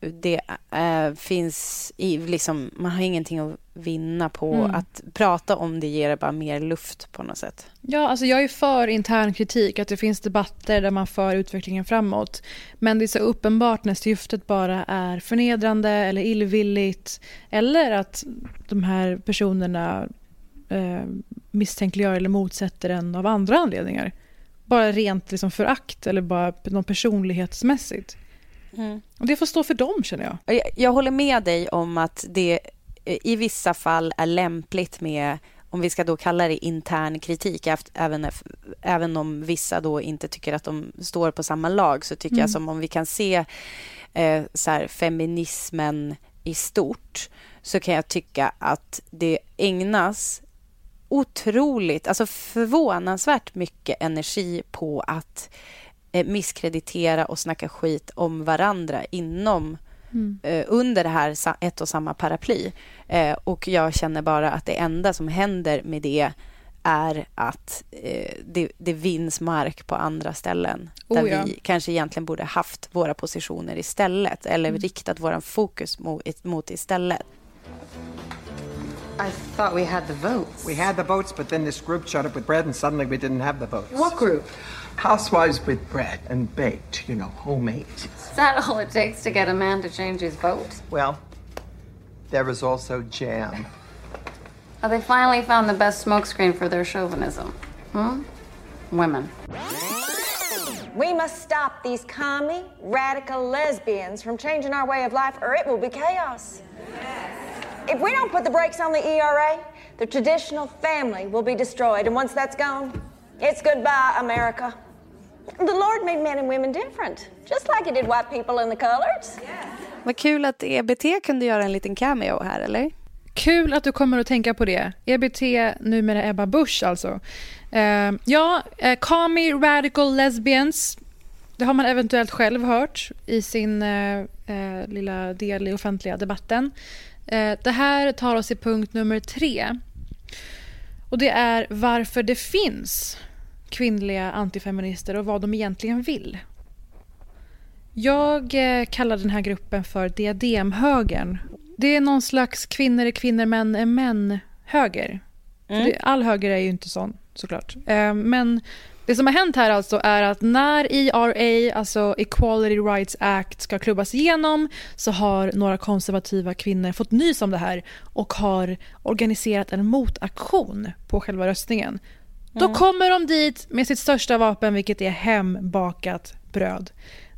det eh, finns i, liksom, man har ingenting att vinna på Mm. att prata om det ger bara mer luft på något sätt. Ja, alltså jag är för intern kritik, att det finns debatter där man för utvecklingen framåt. Men det är så uppenbart när syftet bara är förnedrande eller illvilligt eller att de här personerna eh, misstänkliggör eller motsätter en av andra anledningar. Bara rent liksom förakt eller bara något personlighetsmässigt. Och det får stå för dem känner jag. Jag, jag håller med dig om att det eh, i vissa fall är lämpligt med om vi ska då kalla det intern kritik, även, även om vissa då inte tycker att de står på samma lag, så tycker mm. jag som om vi kan se eh, så här, feminismen i stort, så kan jag tycka att det ägnas otroligt, alltså förvånansvärt mycket energi på att eh, misskreditera och snacka skit om varandra inom Mm. Eh, under det här ett och samma paraply. Eh, och jag känner bara att det enda som händer med det är att eh, det, det vinns mark på andra ställen oh, där ja. vi kanske egentligen borde haft våra positioner istället eller mm. riktat vår fokus mot, mot istället. I thought we had the votes. We had the votes, but then this group showed up with bread and suddenly we didn't have the votes. What group? Housewives with bread and baked, you know, homemade. Is that all it takes to get a man to change his vote? Well, there is also jam. Oh, they finally found the best smokescreen for their chauvinism. Hmm? Women. We must stop these commie, radical lesbians from changing our way of life, or it will be chaos. If we don't put the brakes on the ERA, the traditional family will be destroyed. And once that's gone, it's goodbye, America. The Lord made men and women different, just like he did white people and the colors. Vad kul att EBT kunde göra en liten cameo här, eller? Kul att du kommer att tänka på det. EBT, numera Ebba Busch alltså. Uh, ja, uh, Call Me Radical Lesbians. Det har man eventuellt själv hört i sin uh, uh, lilla del i offentliga debatten. det här tar oss till punkt nummer tre. Och det är varför det finns kvinnliga antifeminister och vad de egentligen vill. Jag kallar den här gruppen för diademhögern det är någon slags kvinnor är kvinnor, män är män-höger. Mm. all höger är ju inte sån, såklart. Eh, men det som har hänt här alltså är att när ERA, alltså Equality Rights Act, ska klubbas igenom så har några konservativa kvinnor fått nys om det här och har organiserat en motaktion på själva röstningen. Mm. Då kommer de dit med sitt största vapen, vilket är hembakat bröd.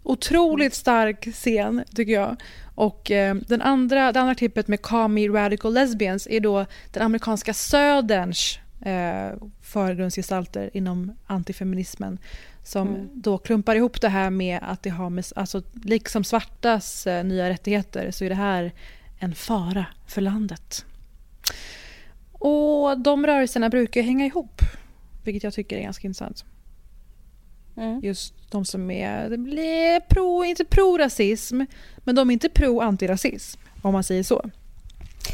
Otroligt stark scen, tycker jag. Och eh, den andra, det andra klippet med Call Radical Lesbians är då den amerikanska söderns eh, förgrundsgestalter inom antifeminismen som mm. då klumpar ihop det här med att det har med, alltså liksom svartas eh, nya rättigheter så är det här en fara för landet. Och de rörelserna brukar hänga ihop, vilket jag tycker är ganska intressant. Mm. Just de som är, det blir pro, inte pro-rasism, men de är inte pro-antirasism, om man säger så.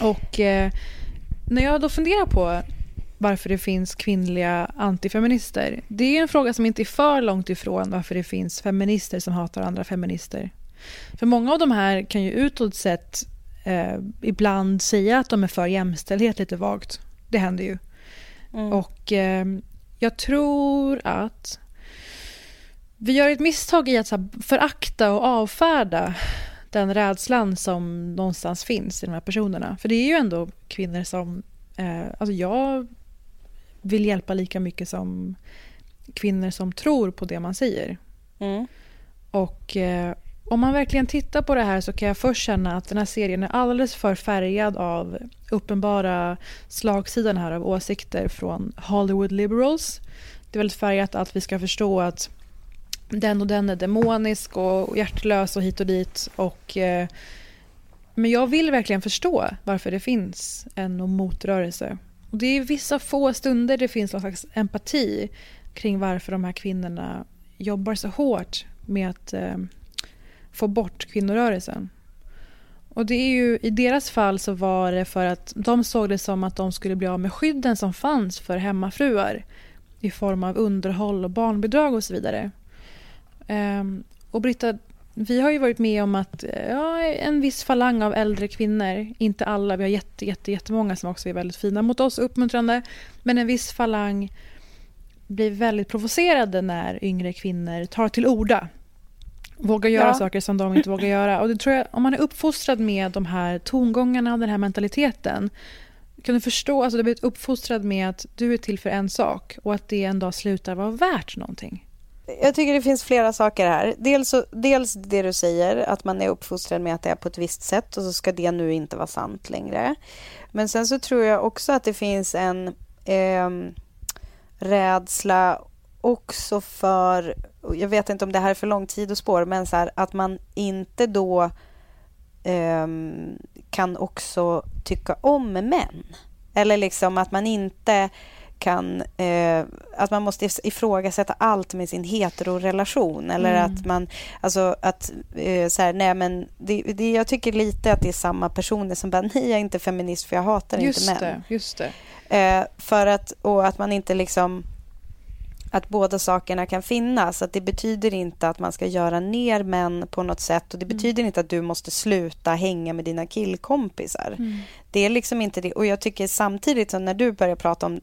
Och eh, när jag då funderar på varför det finns kvinnliga antifeminister, det är en fråga som inte är för långt ifrån varför det finns feminister som hatar andra feminister. För många av de här kan ju utåt sett eh, ibland säga att de är för jämställdhet lite vagt. Det händer ju. Mm. Och eh, jag tror att vi gör ett misstag i att så förakta och avfärda den rädslan som någonstans finns i de här personerna. För det är ju ändå kvinnor som... Eh, alltså jag vill hjälpa lika mycket som kvinnor som tror på det man säger. Mm. Och eh, om man verkligen tittar på det här så kan jag först känna att den här serien är alldeles för färgad av uppenbara slagsidan här av åsikter från Hollywood liberals. Det är väldigt färgat att vi ska förstå att den och den är demonisk och hjärtlös och hit och dit. Och, eh, men jag vill verkligen förstå varför det finns en motrörelse. Och det är vissa få stunder det finns någon slags empati kring varför de här kvinnorna jobbar så hårt med att eh, få bort kvinnorörelsen. Och det är ju, I deras fall så var det för att de såg det som att de skulle bli av med skydden som fanns för hemmafruar i form av underhåll och barnbidrag och så vidare. Ehm, och Britta, vi har ju varit med om att eh, ja, en viss falang av äldre kvinnor, inte alla, vi har jätte, jätte, jättemånga som också är väldigt fina mot oss, uppmuntrande, men en viss falang blir väldigt provocerade när yngre kvinnor tar till orda. Vågar göra ja. saker som de inte vågar göra. Och det tror jag, om man är uppfostrad med de här tongångarna och den här mentaliteten kan du förstå, alltså du har blivit uppfostrad med att du är till för en sak och att det en dag slutar vara värt någonting jag tycker det finns flera saker här. Dels, dels det du säger, att man är uppfostrad med att det är på ett visst sätt och så ska det nu inte vara sant längre. Men sen så tror jag också att det finns en ehm, rädsla också för, jag vet inte om det här är för lång tid och spår, men så här, att man inte då ehm, kan också tycka om män. Eller liksom att man inte kan... Eh, att man måste ifrågasätta allt med sin heterorelation. Eller Mm. att man... Alltså att... Eh, så här, nej men... Det, det, jag tycker lite att det är samma personer som bara, nej jag är inte feminist för jag hatar Just inte män. det, just det. Eh, för att, och att man inte liksom att båda sakerna kan finnas. Att det betyder inte att man ska göra ner män på något sätt och det betyder inte att du måste sluta hänga med dina killkompisar. Mm. Det är liksom inte det. Och jag tycker samtidigt som när du börjar prata om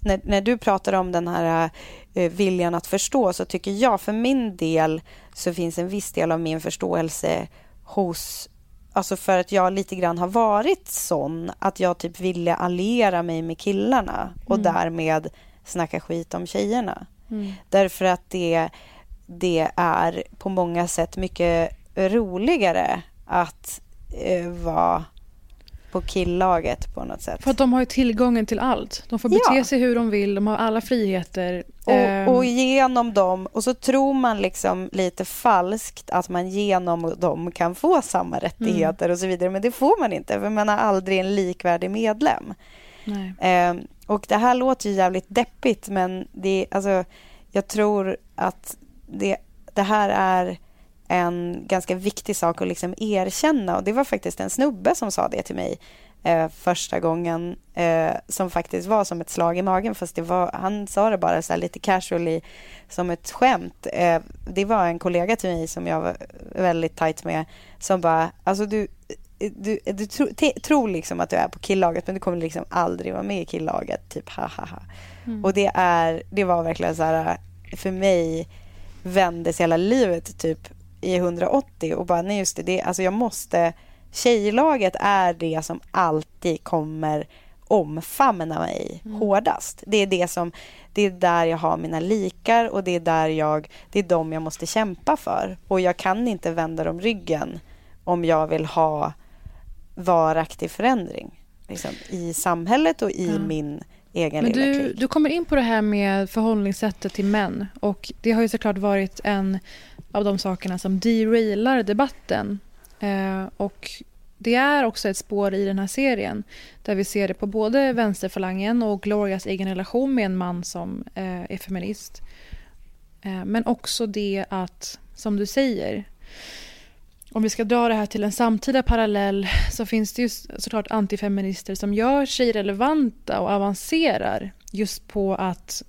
när, när du pratar om den här eh, viljan att förstå så tycker jag för min del så finns en viss del av min förståelse hos Alltså för att jag lite grann har varit sån att jag typ ville alliera mig med killarna och Mm. därmed snacka skit om tjejerna. Mm. Därför att det, det är på många sätt mycket roligare att eh, vara på killaget på något sätt. För att de har ju tillgången till allt. De får bete Ja. sig hur de vill, de har alla friheter. Ehm, Och, och genom dem, och så tror man liksom lite falskt att man genom dem kan få samma rättigheter och så vidare. Men det får man inte, för man är aldrig en likvärdig medlem. nej. Eh, och det här låter ju jävligt deppigt, men det, alltså, jag tror att det, det här är en ganska viktig sak att liksom erkänna. Och det var faktiskt en snubbe som sa det till mig eh, första gången eh, som faktiskt var som ett slag i magen. Fast det var, han sa det bara så här lite casually som ett skämt. Eh, det var en kollega till mig som jag var väldigt tajt med som bara, alltså du, du, du tro, te, tror liksom att du är på killaget men du kommer liksom aldrig vara med i killaget. Typ ha ha ha. Mm. Och det, är, det var verkligen så här, för mig vändes hela livet typ i 180 och bara nej just det, det alltså jag måste tjejlaget är det som alltid kommer omfamna mig Mm. hårdast. Det är det som det är där jag har mina likar och det är där jag det är de jag måste kämpa för och jag kan inte vända dem ryggen om jag vill ha varaktig förändring liksom, i samhället och i Ja. min egen Men du, klick. du kommer in på det här med förhållningssättet till män. Och Det har ju såklart varit en av de sakerna som derailar debatten. Eh, och Det är också ett spår i den här serien där vi ser det på både vänsterfalangen och Glorias egen relation med en man som eh, är feminist. Eh, men också det att, som du säger, om vi ska dra det här till en samtida parallell så finns det ju såklart antifeminister som gör sig relevanta och avancerar just på att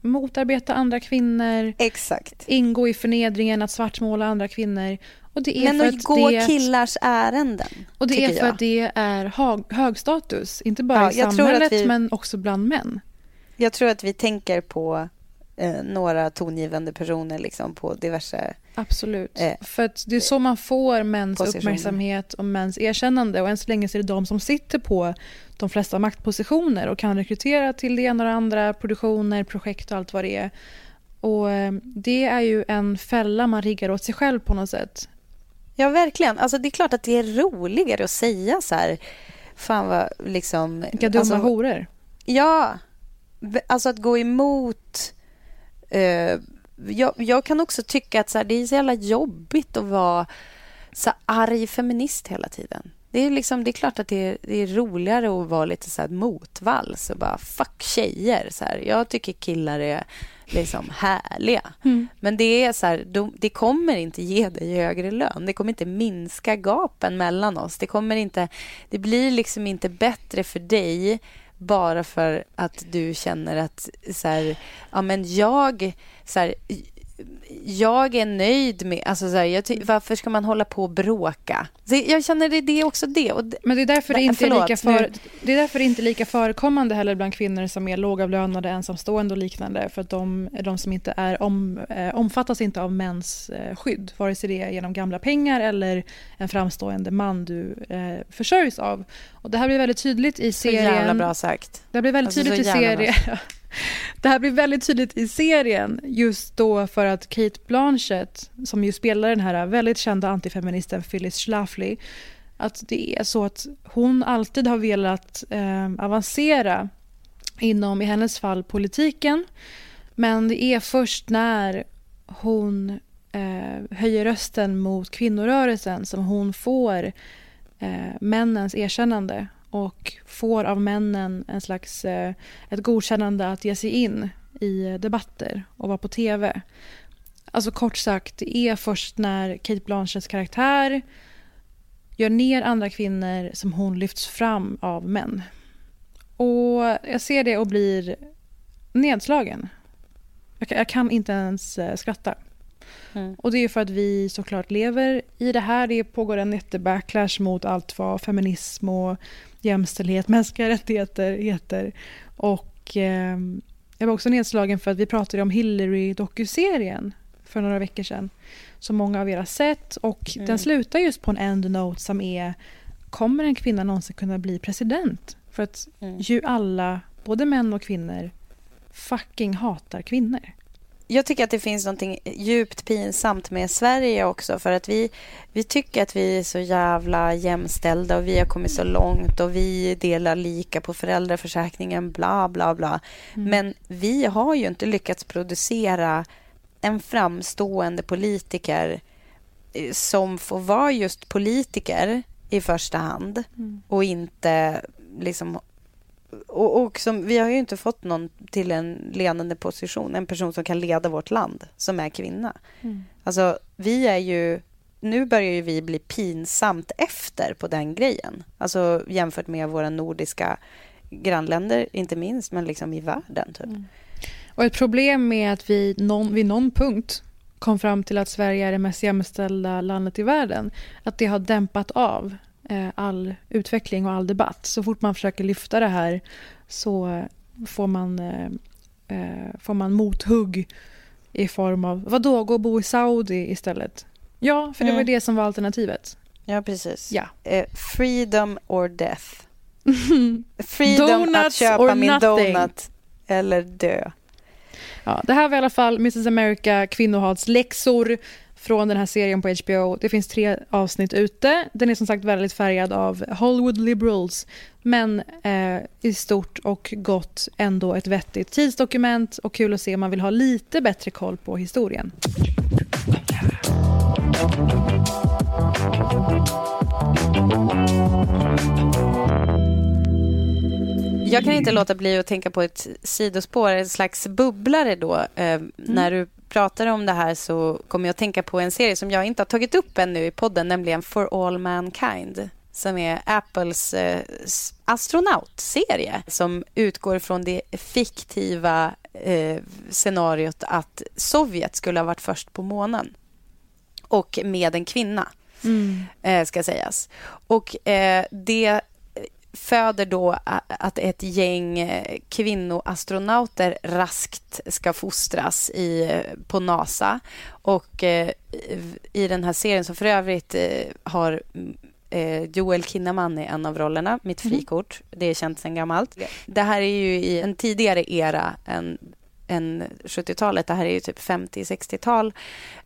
motarbeta andra kvinnor. Exakt. Ingå i förnedringen, att svartmåla andra kvinnor. Och det är Men för att gå det, killars ärenden. Och det är för jag. att det är hög, hög status. Inte bara Ja, i samhället vi- men också bland män. Jag tror att vi tänker på eh, några tongivande personer liksom, på diverse... Absolut. Eh, för att det är så man får mäns uppmärksamhet och mäns erkännande. Och än så länge så är det de som sitter på de flesta maktpositioner och kan rekrytera till det ena och det andra, produktioner, projekt och allt vad det är. Och eh, det är ju en fälla man riggar åt sig själv på något sätt. Ja, verkligen. Alltså, det är klart att det är roligare att säga så här... Fan vad liksom... Vilka dumma alltså, horor. Ja. Alltså att gå emot... Eh, jag, jag kan också tycka att så här, det är så jävla jobbigt att vara så arg feminist hela tiden. Det är, liksom, det är klart att det är, det är roligare att vara lite så här motvalls och bara fuck tjejer. Så här. Jag tycker killar är liksom härliga. Mm. Men det är så här, de, det kommer inte ge dig högre lön. Det kommer inte minska gapen mellan oss. Det kommer inte, det blir liksom inte bättre för dig bara för att du känner att så här, ja men jag, så här, jag är nöjd med, alltså så här, jag ty, varför ska man hålla på och bråka? Så jag känner det, det är också det. Och Men det är därför det inte är förlåt, lika för, det är därför det inte är lika förekommande heller bland kvinnor som är lågavlönade, ensamstående och liknande. För att de, de som inte är om, eh, omfattas inte av mäns eh, skydd. Vare sig det är genom gamla pengar eller en framstående man du eh, försörjs av. Och det här blir väldigt tydligt i Så serien. jävla bra sagt. Det blir väldigt Alltså, så tydligt i serien. (laughs) Det här blir väldigt tydligt i serien just då för att Kate Blanchett, som ju spelar den här väldigt kända antifeministen Phyllis Schlafly, att det är så att hon alltid har velat eh, avancera inom, i hennes fall, politiken. Men det är först när hon eh, höjer rösten mot kvinnorörelsen som hon får eh, männens erkännande och får av männen en slags, eh, ett godkännande att ge sig in i debatter och vara på tv. Alltså kort sagt, det är först när Kate Blanchetts karaktär gör ner andra kvinnor som hon lyfts fram av män. Och jag ser det och blir nedslagen. Jag kan, jag kan inte ens eh, skratta. Mm. Och det är för att vi såklart lever i det här. Det pågår en jättebacklash mot allt vad feminism och jämställdhet, mänskliga rättigheter heter. Och eh, jag var också nedslagen för att vi pratade om Hillary-dokuserien för några veckor sedan. Som många av er har sett. Och mm. den slutar just på en end note som är Kommer en kvinna någonsin kunna bli president? För att mm. ju alla, både män och kvinnor, fucking hatar kvinnor. Jag tycker att det finns något djupt pinsamt med Sverige också för att vi, vi tycker att vi är så jävla jämställda och vi har kommit så långt och vi delar lika på föräldraförsäkringen, bla bla bla. Mm. Men vi har ju inte lyckats producera en framstående politiker eh, som får vara just politiker i första hand mm. och inte liksom och, och som, vi har ju inte fått någon till en ledande position, en person som kan leda vårt land, som är kvinna. Mm. Alltså, vi är ju... Nu börjar ju vi bli pinsamt efter på den grejen. Alltså jämfört med våra nordiska grannländer, inte minst, men liksom i världen. Typ. Mm. Och ett problem med att vi någon, vid någon punkt kom fram till att Sverige är det mest jämställda landet i världen, att det har dämpat av all utveckling och all debatt. Så fort man försöker lyfta det här så får man, eh, eh får man mothugg i form av vad då gå och bo i Saudi istället? Ja, för det mm. var det som var alternativet. Ja, precis. Ja. Eh, freedom or death. (laughs) freedom Donuts att köpa min nothing. donut eller dö. Ja, det här var i alla fall Mrs America kvinnohatsläxor från den här serien på HBO. Det finns tre avsnitt ute. Den är som sagt väldigt färgad av Hollywood liberals men eh, i stort och gott ändå ett vettigt tidsdokument och kul att se om man vill ha lite bättre koll på historien. Jag kan inte låta bli att tänka på ett sidospår, en slags bubblare då. Eh, mm. När du pratar om det här så kommer jag att tänka på en serie som jag inte har tagit upp ännu i podden, nämligen For All Mankind som är Apples eh, astronautserie som utgår från det fiktiva eh, scenariot att Sovjet skulle ha varit först på månen och med en kvinna, mm. eh, ska sägas. Och eh, det föder då att ett gäng eh, kvinnoastronauter raskt ska fostras i, på NASA. Och eh, i den här serien, som för övrigt eh, har Joel Kinnaman i en av rollerna, mitt mhm. frikort. Mm. Det är känt sedan gammalt. Det här är ju i en tidigare era än än 70-talet. Det här är ju typ 50-60-tal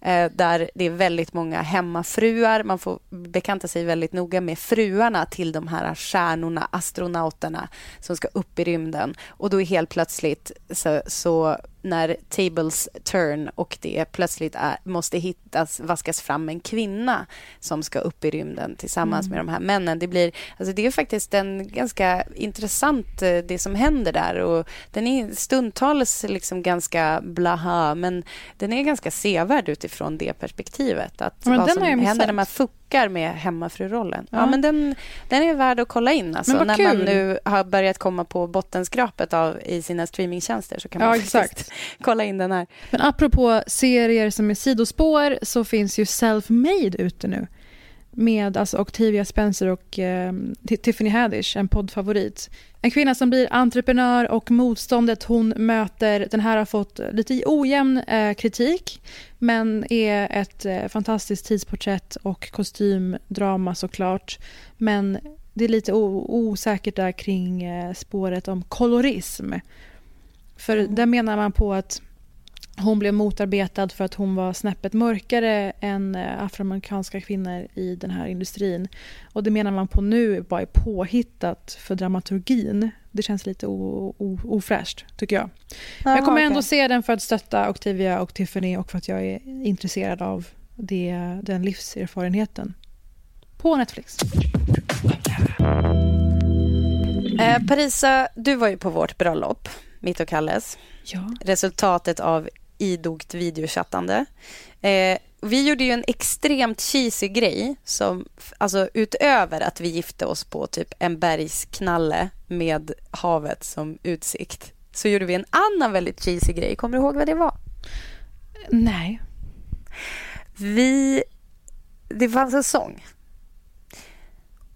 eh, där det är väldigt många hemmafruar. Man får bekanta sig väldigt noga med fruarna till de här stjärnorna, astronauterna som ska upp i rymden. Och då är helt plötsligt så, så när tables turn och det plötsligt är, måste hittas, vaskas fram en kvinna som ska upp i rymden tillsammans mm. med de här männen. Det, blir, alltså det är faktiskt en ganska intressant eh, det som händer där och den är stundtals liksom ganska blaha men den är ganska sevärd utifrån det perspektivet. Att men vad som händer när man fuckar med hemmafrurollen. Ja. ja. men den, den är värd att kolla in. Alltså, när kul. man nu har börjat komma på bottenskrapet av, i sina streamingtjänster så kan man ja, exakt. (laughs) kolla in den här. Men apropå serier som är sidospår så finns ju Self-Made ute nu med alltså Octavia Spencer och eh, Tiffany Haddish, en poddfavorit. En kvinna som blir entreprenör och motståndet hon möter, den här har fått lite ojämn eh, kritik men är ett eh, fantastiskt tidsporträtt och kostymdrama såklart. Men det är lite osäkert där kring eh, spåret om kolorism. För mm. där menar man på att hon blev motarbetad för att hon var snäppet mörkare än eh, afroamerikanska kvinnor i den här industrin. Och det menar man på nu bara är påhittat för dramaturgin. Det känns lite ofräscht, tycker jag. Jaha, jag kommer ändå okej. se den för att stötta Octavia och Tiffany och för att jag är intresserad av det, den livserfarenheten. På Netflix. Eh, Parisa, du var ju på vårt bröllop, mitt och Kalles. Ja. Resultatet av idogt videochattande. Eh, vi gjorde ju en extremt cheesy grej som, alltså utöver att vi gifte oss på typ en bergsknalle med havet som utsikt, så gjorde vi en annan väldigt cheesy grej. Kommer du ihåg vad det var? Nej. Vi... Det fanns en sång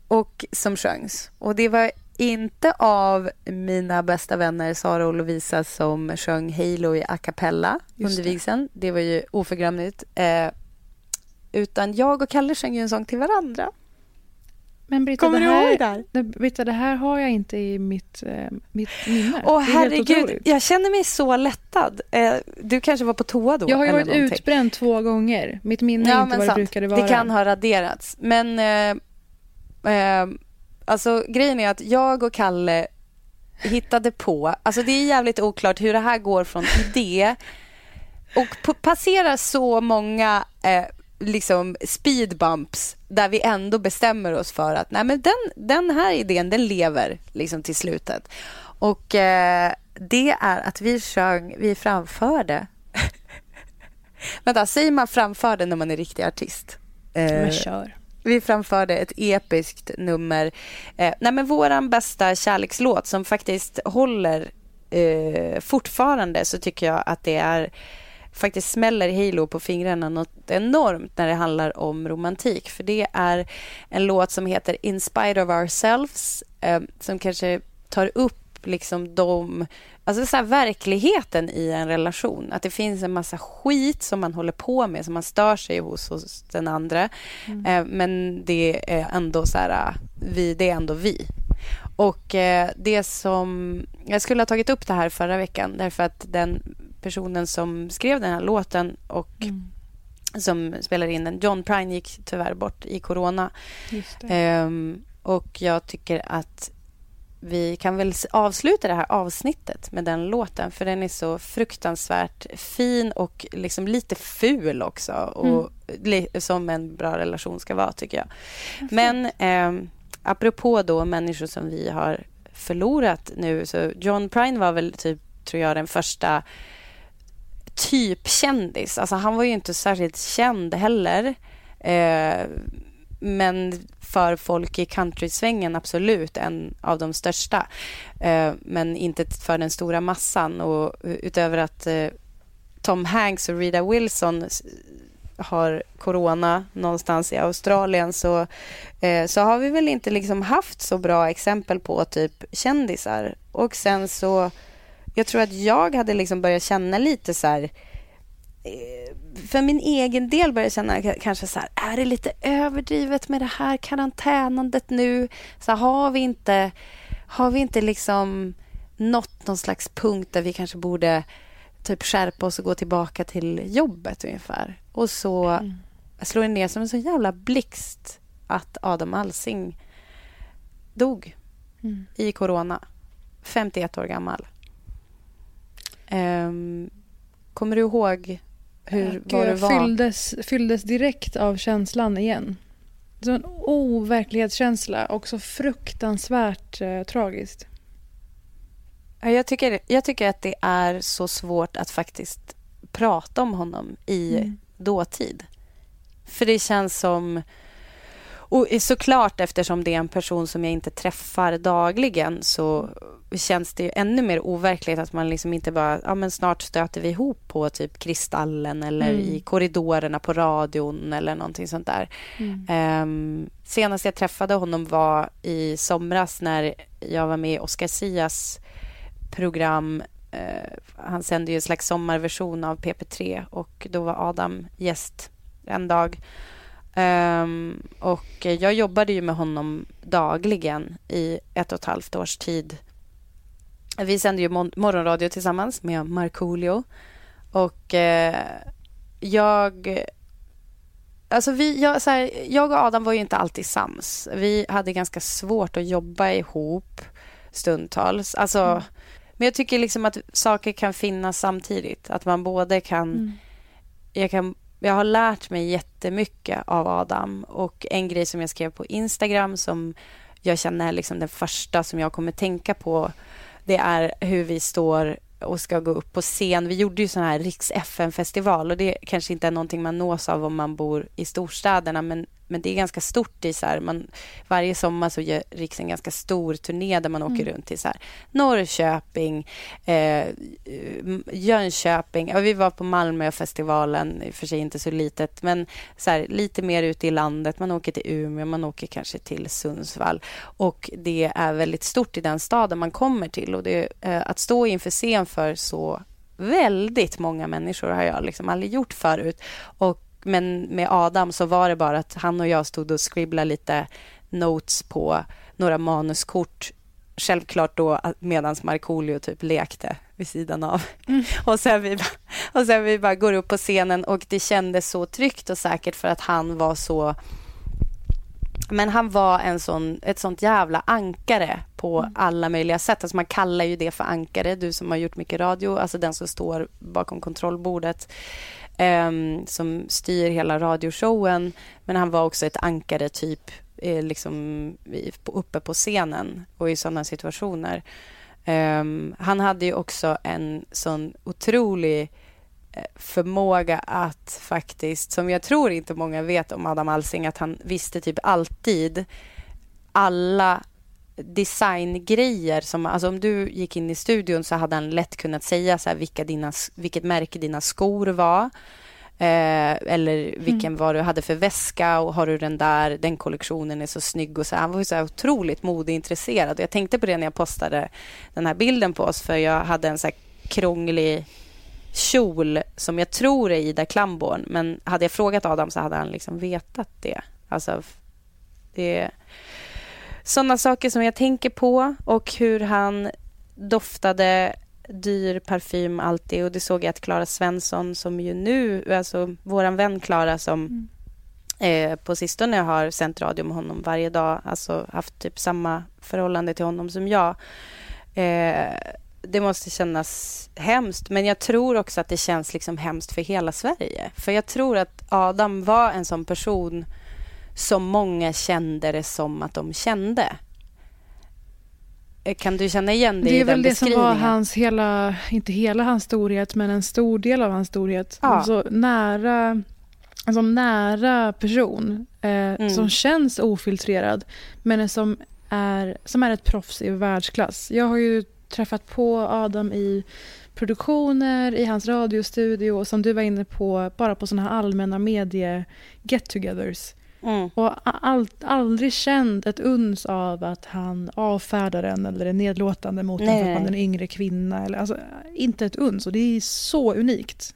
och som sjöngs. Och det var inte av mina bästa vänner Sara och Lovisa som sjöng Halo i a cappella under vigseln. Det var ju oförglömligt. Eh, utan jag och Kalle sjöng ju en sång till varandra. Men Britta, Kommer det du här, ihåg där? det- Britta, det här har jag inte i mitt, eh, mitt minne. Åh herregud, jag känner mig så lättad. Eh, du kanske var på toa då? Jag har varit någonting. utbränd två gånger. Mitt minne är Ja, inte vad det brukade vara. Det kan ha raderats. Men eh, eh, alltså, grejen är att jag och Kalle hittade på... Alltså det är jävligt oklart hur det här går från idé och passerar så många eh, liksom speed bumps där vi ändå bestämmer oss för att nej, men den, den här idén den lever liksom till slutet. Och eh, det är att vi sjöng, vi framförde (laughs) Vänta, säger man framförde när man är riktig artist? Men Eh, kör vi framförde ett episkt nummer. Eh, nej, men våran bästa kärlekslåt som faktiskt håller eh, fortfarande så tycker jag att det är faktiskt smäller Halo på fingrarna något enormt när det handlar om romantik. För det är en låt som heter In spite of ourselves eh, som kanske tar upp liksom de, alltså så verkligheten i en relation. Att det finns en massa skit som man håller på med, som man stör sig hos, hos den andra. Eh, men det är ändå så här, vi, det är ändå vi. Och eh, det som, jag skulle ha tagit upp det här förra veckan därför att den personen som skrev den här låten och som spelar in den, John Prine gick tyvärr bort i corona. Ehm, och jag tycker att vi kan väl avsluta det här avsnittet med den låten för den är så fruktansvärt fin och liksom lite ful också. Och li- Som en bra relation ska vara, tycker jag. Men eh, apropå då människor som vi har förlorat nu så John Prine var väl typ, tror jag, den första typ kändis. Alltså han var ju inte särskilt känd heller. Eh, men för folk i countrysvängen absolut en av de största. Eh, men inte för den stora massan. Och utöver att eh, Tom Hanks och Rita Wilson har corona någonstans i Australien så, eh, så har vi väl inte liksom haft så bra exempel på typ kändisar. Och sen så, jag tror att jag hade liksom börjat känna lite så här för min egen del börjar jag känna kanske så här, är det lite överdrivet med det här karantänandet nu? Så här, har vi inte, har vi inte liksom nått någon slags punkt där vi kanske borde typ skärpa oss och gå tillbaka till jobbet ungefär? Och så slår det ner som en så jävla blixt att Adam Alsing dog Mm. i corona. 51 år gammal. Ehm, kommer du ihåg hur, vad det var? fylldes, fylldes direkt av känslan igen. Det var en overklighetskänsla och så fruktansvärt eh, tragiskt. Ja, Jag tycker, jag tycker att det är så svårt att faktiskt prata om honom i Mm. dåtid. För det känns som... Och såklart eftersom det är en person som jag inte träffar dagligen så känns det ju ännu mer overkligt att man liksom inte bara, ja men snart stöter vi ihop på typ Kristallen eller Mm. i korridorerna på radion eller någonting sånt där. Mm. Ehm, senast jag träffade honom var i somras när jag var med i Oscar Sias program. Eh, han sände ju en slags sommarversion av PP3 och då var Adam gäst en dag. Ehm, och jag jobbade ju med honom dagligen i ett och ett halvt års tid. Vi sände ju morgonradio tillsammans med Markoolio. Och eh, jag... Alltså vi, jag, så här, jag och Adam var ju inte alltid sams. Vi hade ganska svårt att jobba ihop. stundtals. Alltså, Mm. Men jag tycker liksom att saker kan finnas samtidigt. Att man både kan... Mm. Jag, kan jag har lärt mig jättemycket av Adam. Och en grej som jag skrev på Instagram som jag känner är liksom den första som jag kommer tänka på det är hur vi står och ska gå upp på scen. Vi gjorde ju sån här Riks FN-festival och det kanske inte är någonting man nås av om man bor i storstäderna men, men det är ganska stort i så här, man, varje sommar så gör Riks en ganska stor turné där man åker Mm. runt till så här, Norrköping, eh, Jönköping. Ja, vi var på Malmöfestivalen, i och för sig inte så litet, men så här, lite mer ute i landet. Man åker till Umeå, man åker kanske till Sundsvall. Och det är väldigt stort i den staden man kommer till. Och det, eh, att stå inför scen för så väldigt många människor har jag liksom aldrig gjort förut. Och, men med Adam så var det bara att han och jag stod och scribblade lite notes på några manuskort Självklart då medan Markoolio typ lekte vid sidan av. (laughs) Och, sen vi, bara- och sen vi bara går upp på scenen och det kändes så tryggt och säkert för att han var så... Men han var en sån, ett sånt jävla ankare på alla möjliga sätt. Alltså man kallar ju det för ankare, du som har gjort mycket radio. Alltså den som står bakom kontrollbordet Ehm, som styr hela radioshowen. Men han var också ett ankare typ eh, liksom uppe på scenen och i sådana situationer. Ehm, han hade ju också en sån otrolig eh, förmåga att faktiskt, som jag tror inte många vet om Adam Alsing, att han visste typ alltid alla designgrejer. Som, alltså om du gick in i studion så hade han lätt kunnat säga så här, vilka dina, vilket märke dina skor var. Eh, eller vilken var du hade för väska och har du den där, den kollektionen är så snygg. Och så. Han var ju så här otroligt modeintresserad. Jag tänkte på det när jag postade den här bilden på oss för jag hade en så här krånglig kjol som jag tror är Ida Klamborn. Men hade jag frågat Adam så hade han liksom vetat det. Alltså, det sådana saker som jag tänker på och hur han doftade dyr parfym alltid. Och det såg jag att Klara Svensson som ju nu, alltså våran vän Klara som eh, på sistone har sänt radio med honom varje dag, alltså haft typ samma förhållande till honom som jag. Eh, det måste kännas hemskt, men jag tror också att det känns liksom hemskt för hela Sverige. För jag tror att Adam var en sån person som många kände det som att de kände. Eh, Kan du känna igen det, Det i är den väl det som var beskrivningen? hans hela, inte hela hans storhet, men en stor del av hans storhet. Ja. Så nära, en så nära person eh, Mm. som känns ofiltrerad, men som är, som är ett proffs i världsklass. Jag har ju träffat på Adam i produktioner, i hans radiostudio och som du var inne på, bara på såna här allmänna medie get-togethers. Mm. Och all, aldrig känt ett uns av att han avfärdar en eller är nedlåtande mot en för att man är en yngre kvinna. Eller, alltså, inte ett uns och det är så unikt.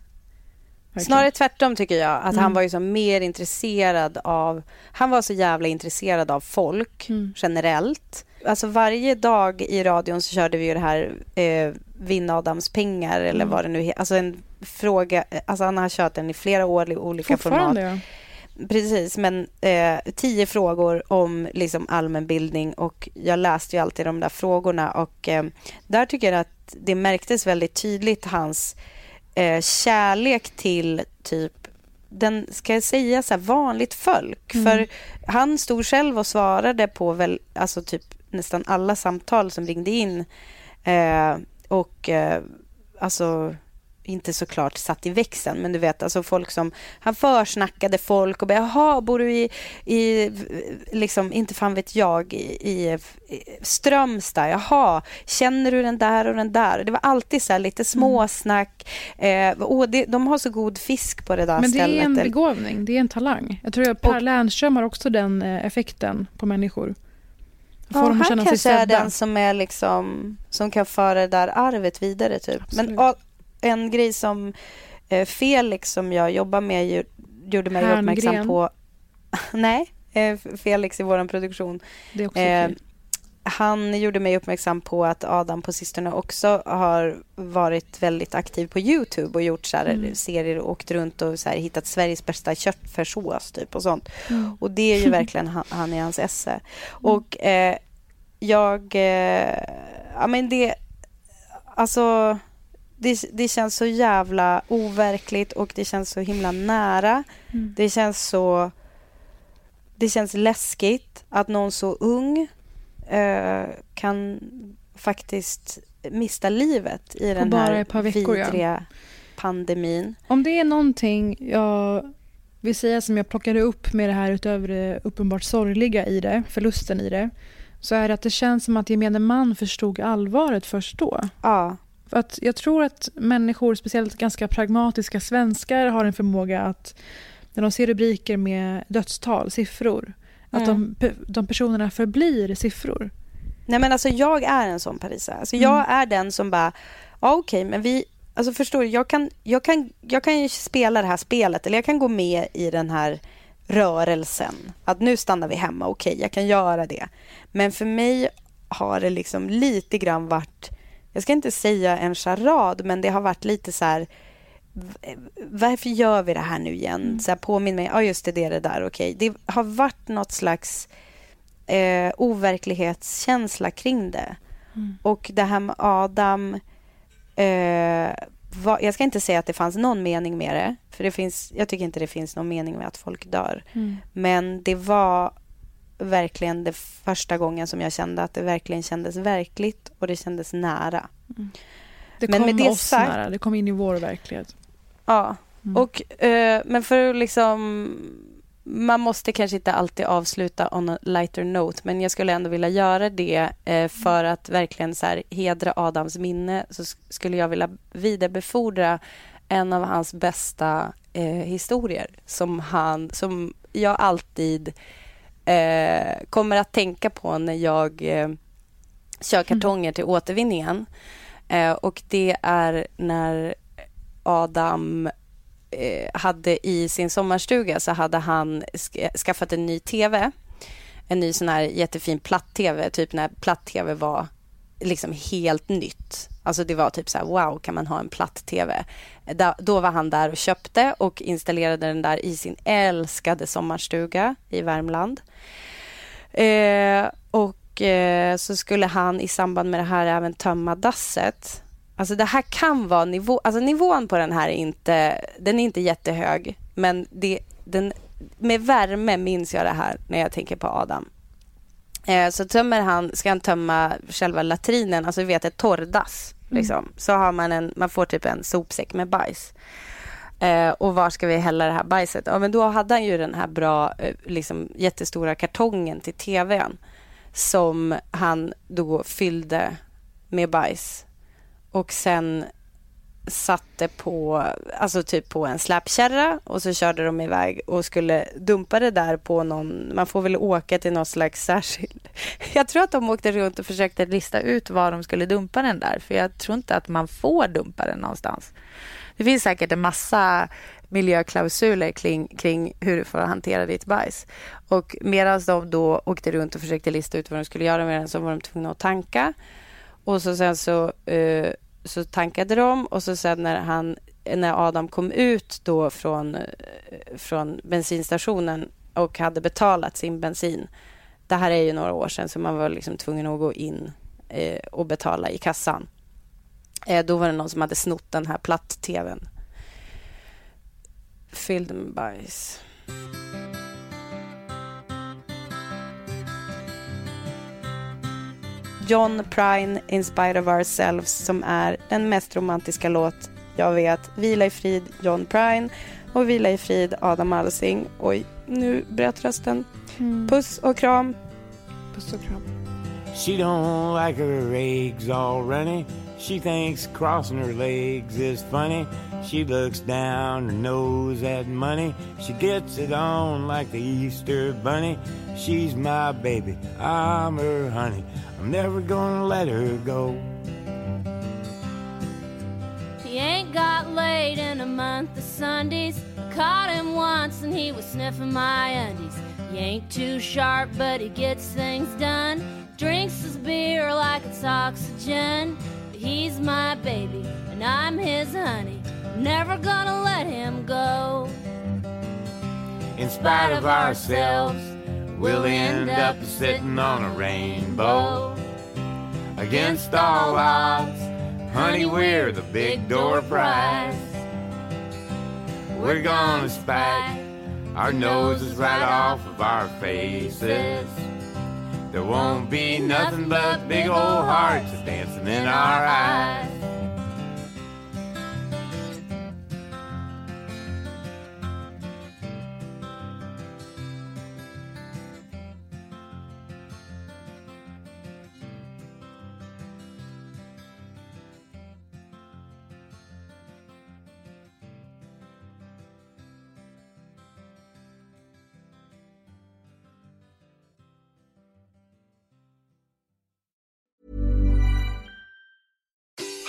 Verkligen. Snarare tvärtom tycker jag. Att Mm. han var ju så mer intresserad av... Han var så jävla intresserad av folk Mm. generellt. Alltså varje dag i radion så körde vi ju det här eh, Vinna Adams pengar eller Mm. vad det nu heter. Alltså en fråga. Alltså han har kört den i flera år i olika format. Ja. Precis, men eh, tio frågor om liksom allmänbildning och jag läste ju alltid de där frågorna och eh, där tycker jag att det märktes väldigt tydligt hans eh, kärlek till typ den, ska jag säga så här, vanligt folk. Mm. För han stod själv och svarade på väl, alltså typ nästan alla samtal som ringde in. Eh, och eh, alltså inte såklart satt i växeln, men du vet, alltså folk som... Han försnackade folk och bara, jaha, bor du i, i liksom, inte fan vet jag, i, i Strömstad? Jaha, känner du den där och den där? Det var alltid så här lite småsnack. Eh, och det, de har så god fisk på det där Men det stället. är en begåvning, det är en talang. Jag tror att Per Lernström har också den eh, effekten på människor. Får Ja, dem han kanske är den som är liksom som kan föra det där arvet vidare typ. Men en grej som eh, Felix som jag jobbar med gjorde mig Herngren. uppmärksam på. (laughs) Nej, eh, Felix i vår produktion. Det är också Eh, han gjorde mig uppmärksam på att Adam på sistone också har varit väldigt aktiv på Youtube och gjort så här Mm. serier och åkt runt och så här hittat Sveriges bästa köttfärssås typ och sånt. Mm. Och det är ju (laughs) verkligen han, han i hans esse. Och eh, jag, eh, ja men det, alltså det, det känns så jävla overkligt och det känns så himla nära. Mm. Det känns så, det känns läskigt att någon så ung eh, kan faktiskt mista livet i den bara här veckor, ja. vidriga pandemin. Om det är någonting jag vill säga som jag plockade upp med det här utöver det uppenbart sorgliga i det, förlusten i det, så är det att det känns som att gemene man förstod allvaret först då. Ja. För att jag tror att människor, speciellt ganska pragmatiska svenskar, har en förmåga att när de ser rubriker med dödstal, siffror, att Mm. de, de personerna förblir siffror. Nej men alltså jag är en sån Parisa. Alltså jag Mm. är den som bara, ja okej men vi, alltså förstår du, jag kan, jag, kan, jag kan ju spela det här spelet eller jag kan gå med i den här rörelsen. Att nu stannar vi hemma, okej jag kan göra det. Men för mig har det liksom lite grann varit, jag ska inte säga en charad men det har varit lite så här varför gör vi det här nu igen? Så här, påminn mig, ja just det, det är det där, okej. Det har varit något slags eh, overklighetskänsla kring det. Mm. Och det här med Adam, eh, var, jag ska inte säga att det fanns någon mening med det, för det finns, jag tycker inte det finns någon mening med att folk dör. Mm. Men det var verkligen det första gången som jag kände att det verkligen kändes verkligt och det kändes nära. Det Men kom med det oss sagt- nära, det kom in i vår verklighet. Ja, Mm. och, eh, men för att liksom... Man måste kanske inte alltid avsluta on a lighter note men jag skulle ändå vilja göra det eh, för att verkligen så här, hedra Adams minne så sk- skulle jag vilja vidarebefordra en av hans bästa eh, historier som, han, som jag alltid eh, kommer att tänka på när jag eh, kör kartonger till återvinningen. Eh, och det är när Adam eh, hade i sin sommarstuga så hade han sk- skaffat en ny tv. En ny sån här jättefin platt-tv, typ när platt-tv var liksom helt nytt. Alltså det var typ så här, wow, kan man ha en platt-tv? Då var han där och köpte och installerade den där i sin älskade sommarstuga i Värmland. Eh, och eh, så skulle han i samband med det här även tömma dasset. Alltså det här kan vara nivå, alltså nivån på den här är inte, den är inte jättehög. Men det, den, med värme minns jag det här när jag tänker på Adam. Eh, så tömmer han, ska han tömma själva latrinen, alltså vi vet ett torrdass. Liksom. Så har man en, man får typ en sopsäck med bajs. Eh, och var ska vi hälla det här bajset? Ja, men då hade han ju den här bra, eh, liksom, jättestora kartongen till tvn som han då fyllde med bajs och sen satte på, alltså typ på en släpkärra och så körde de iväg och skulle dumpa det där på någon, man får väl åka till något slags särskild... (laughs) Jag tror att de åkte runt och försökte lista ut var de skulle dumpa den där, för jag tror inte att man får dumpa den någonstans. Det finns säkert en massa miljöklausuler kring, kring hur du får hantera ditt bajs. Och medan de då åkte runt och försökte lista ut vad de skulle göra med den så var de tvungna att tanka. Och så sen så, uh, så tankade de och så sen när, han, när Adam kom ut då från, från bensinstationen och hade betalat sin bensin. Det här är ju några år sedan så man var liksom tvungen att gå in eh, och betala i kassan. Eh, då var det någon som hade snott den här platt-tvn. Fylld med bajs. John Prine, In spite of ourselves, som är den mest romantiska låt jag vet. Vila i frid, John Prine. Och vila i frid, Adam Alsing. Oj, nu bröt rösten. Puss och kram. Puss och kram. She don't like her eggs all runny. She thinks crossing her legs is funny. She looks down her nose at money. She gets it on like the Easter bunny. She's my baby, I'm her honey. I'm never gonna let her go. He ain't got laid in a month of Sundays. I caught him once and he was sniffing my undies. He ain't too sharp, but he gets things done. Drinks his beer like it's oxygen. But he's my baby and I'm his honey. I'm never gonna let him go. In spite of ourselves, we'll end up sitting on a rainbow. Against all odds, honey, we're the big door prize. We're gonna spike our noses right off of our faces. There won't be nothing but big old hearts dancing in our eyes.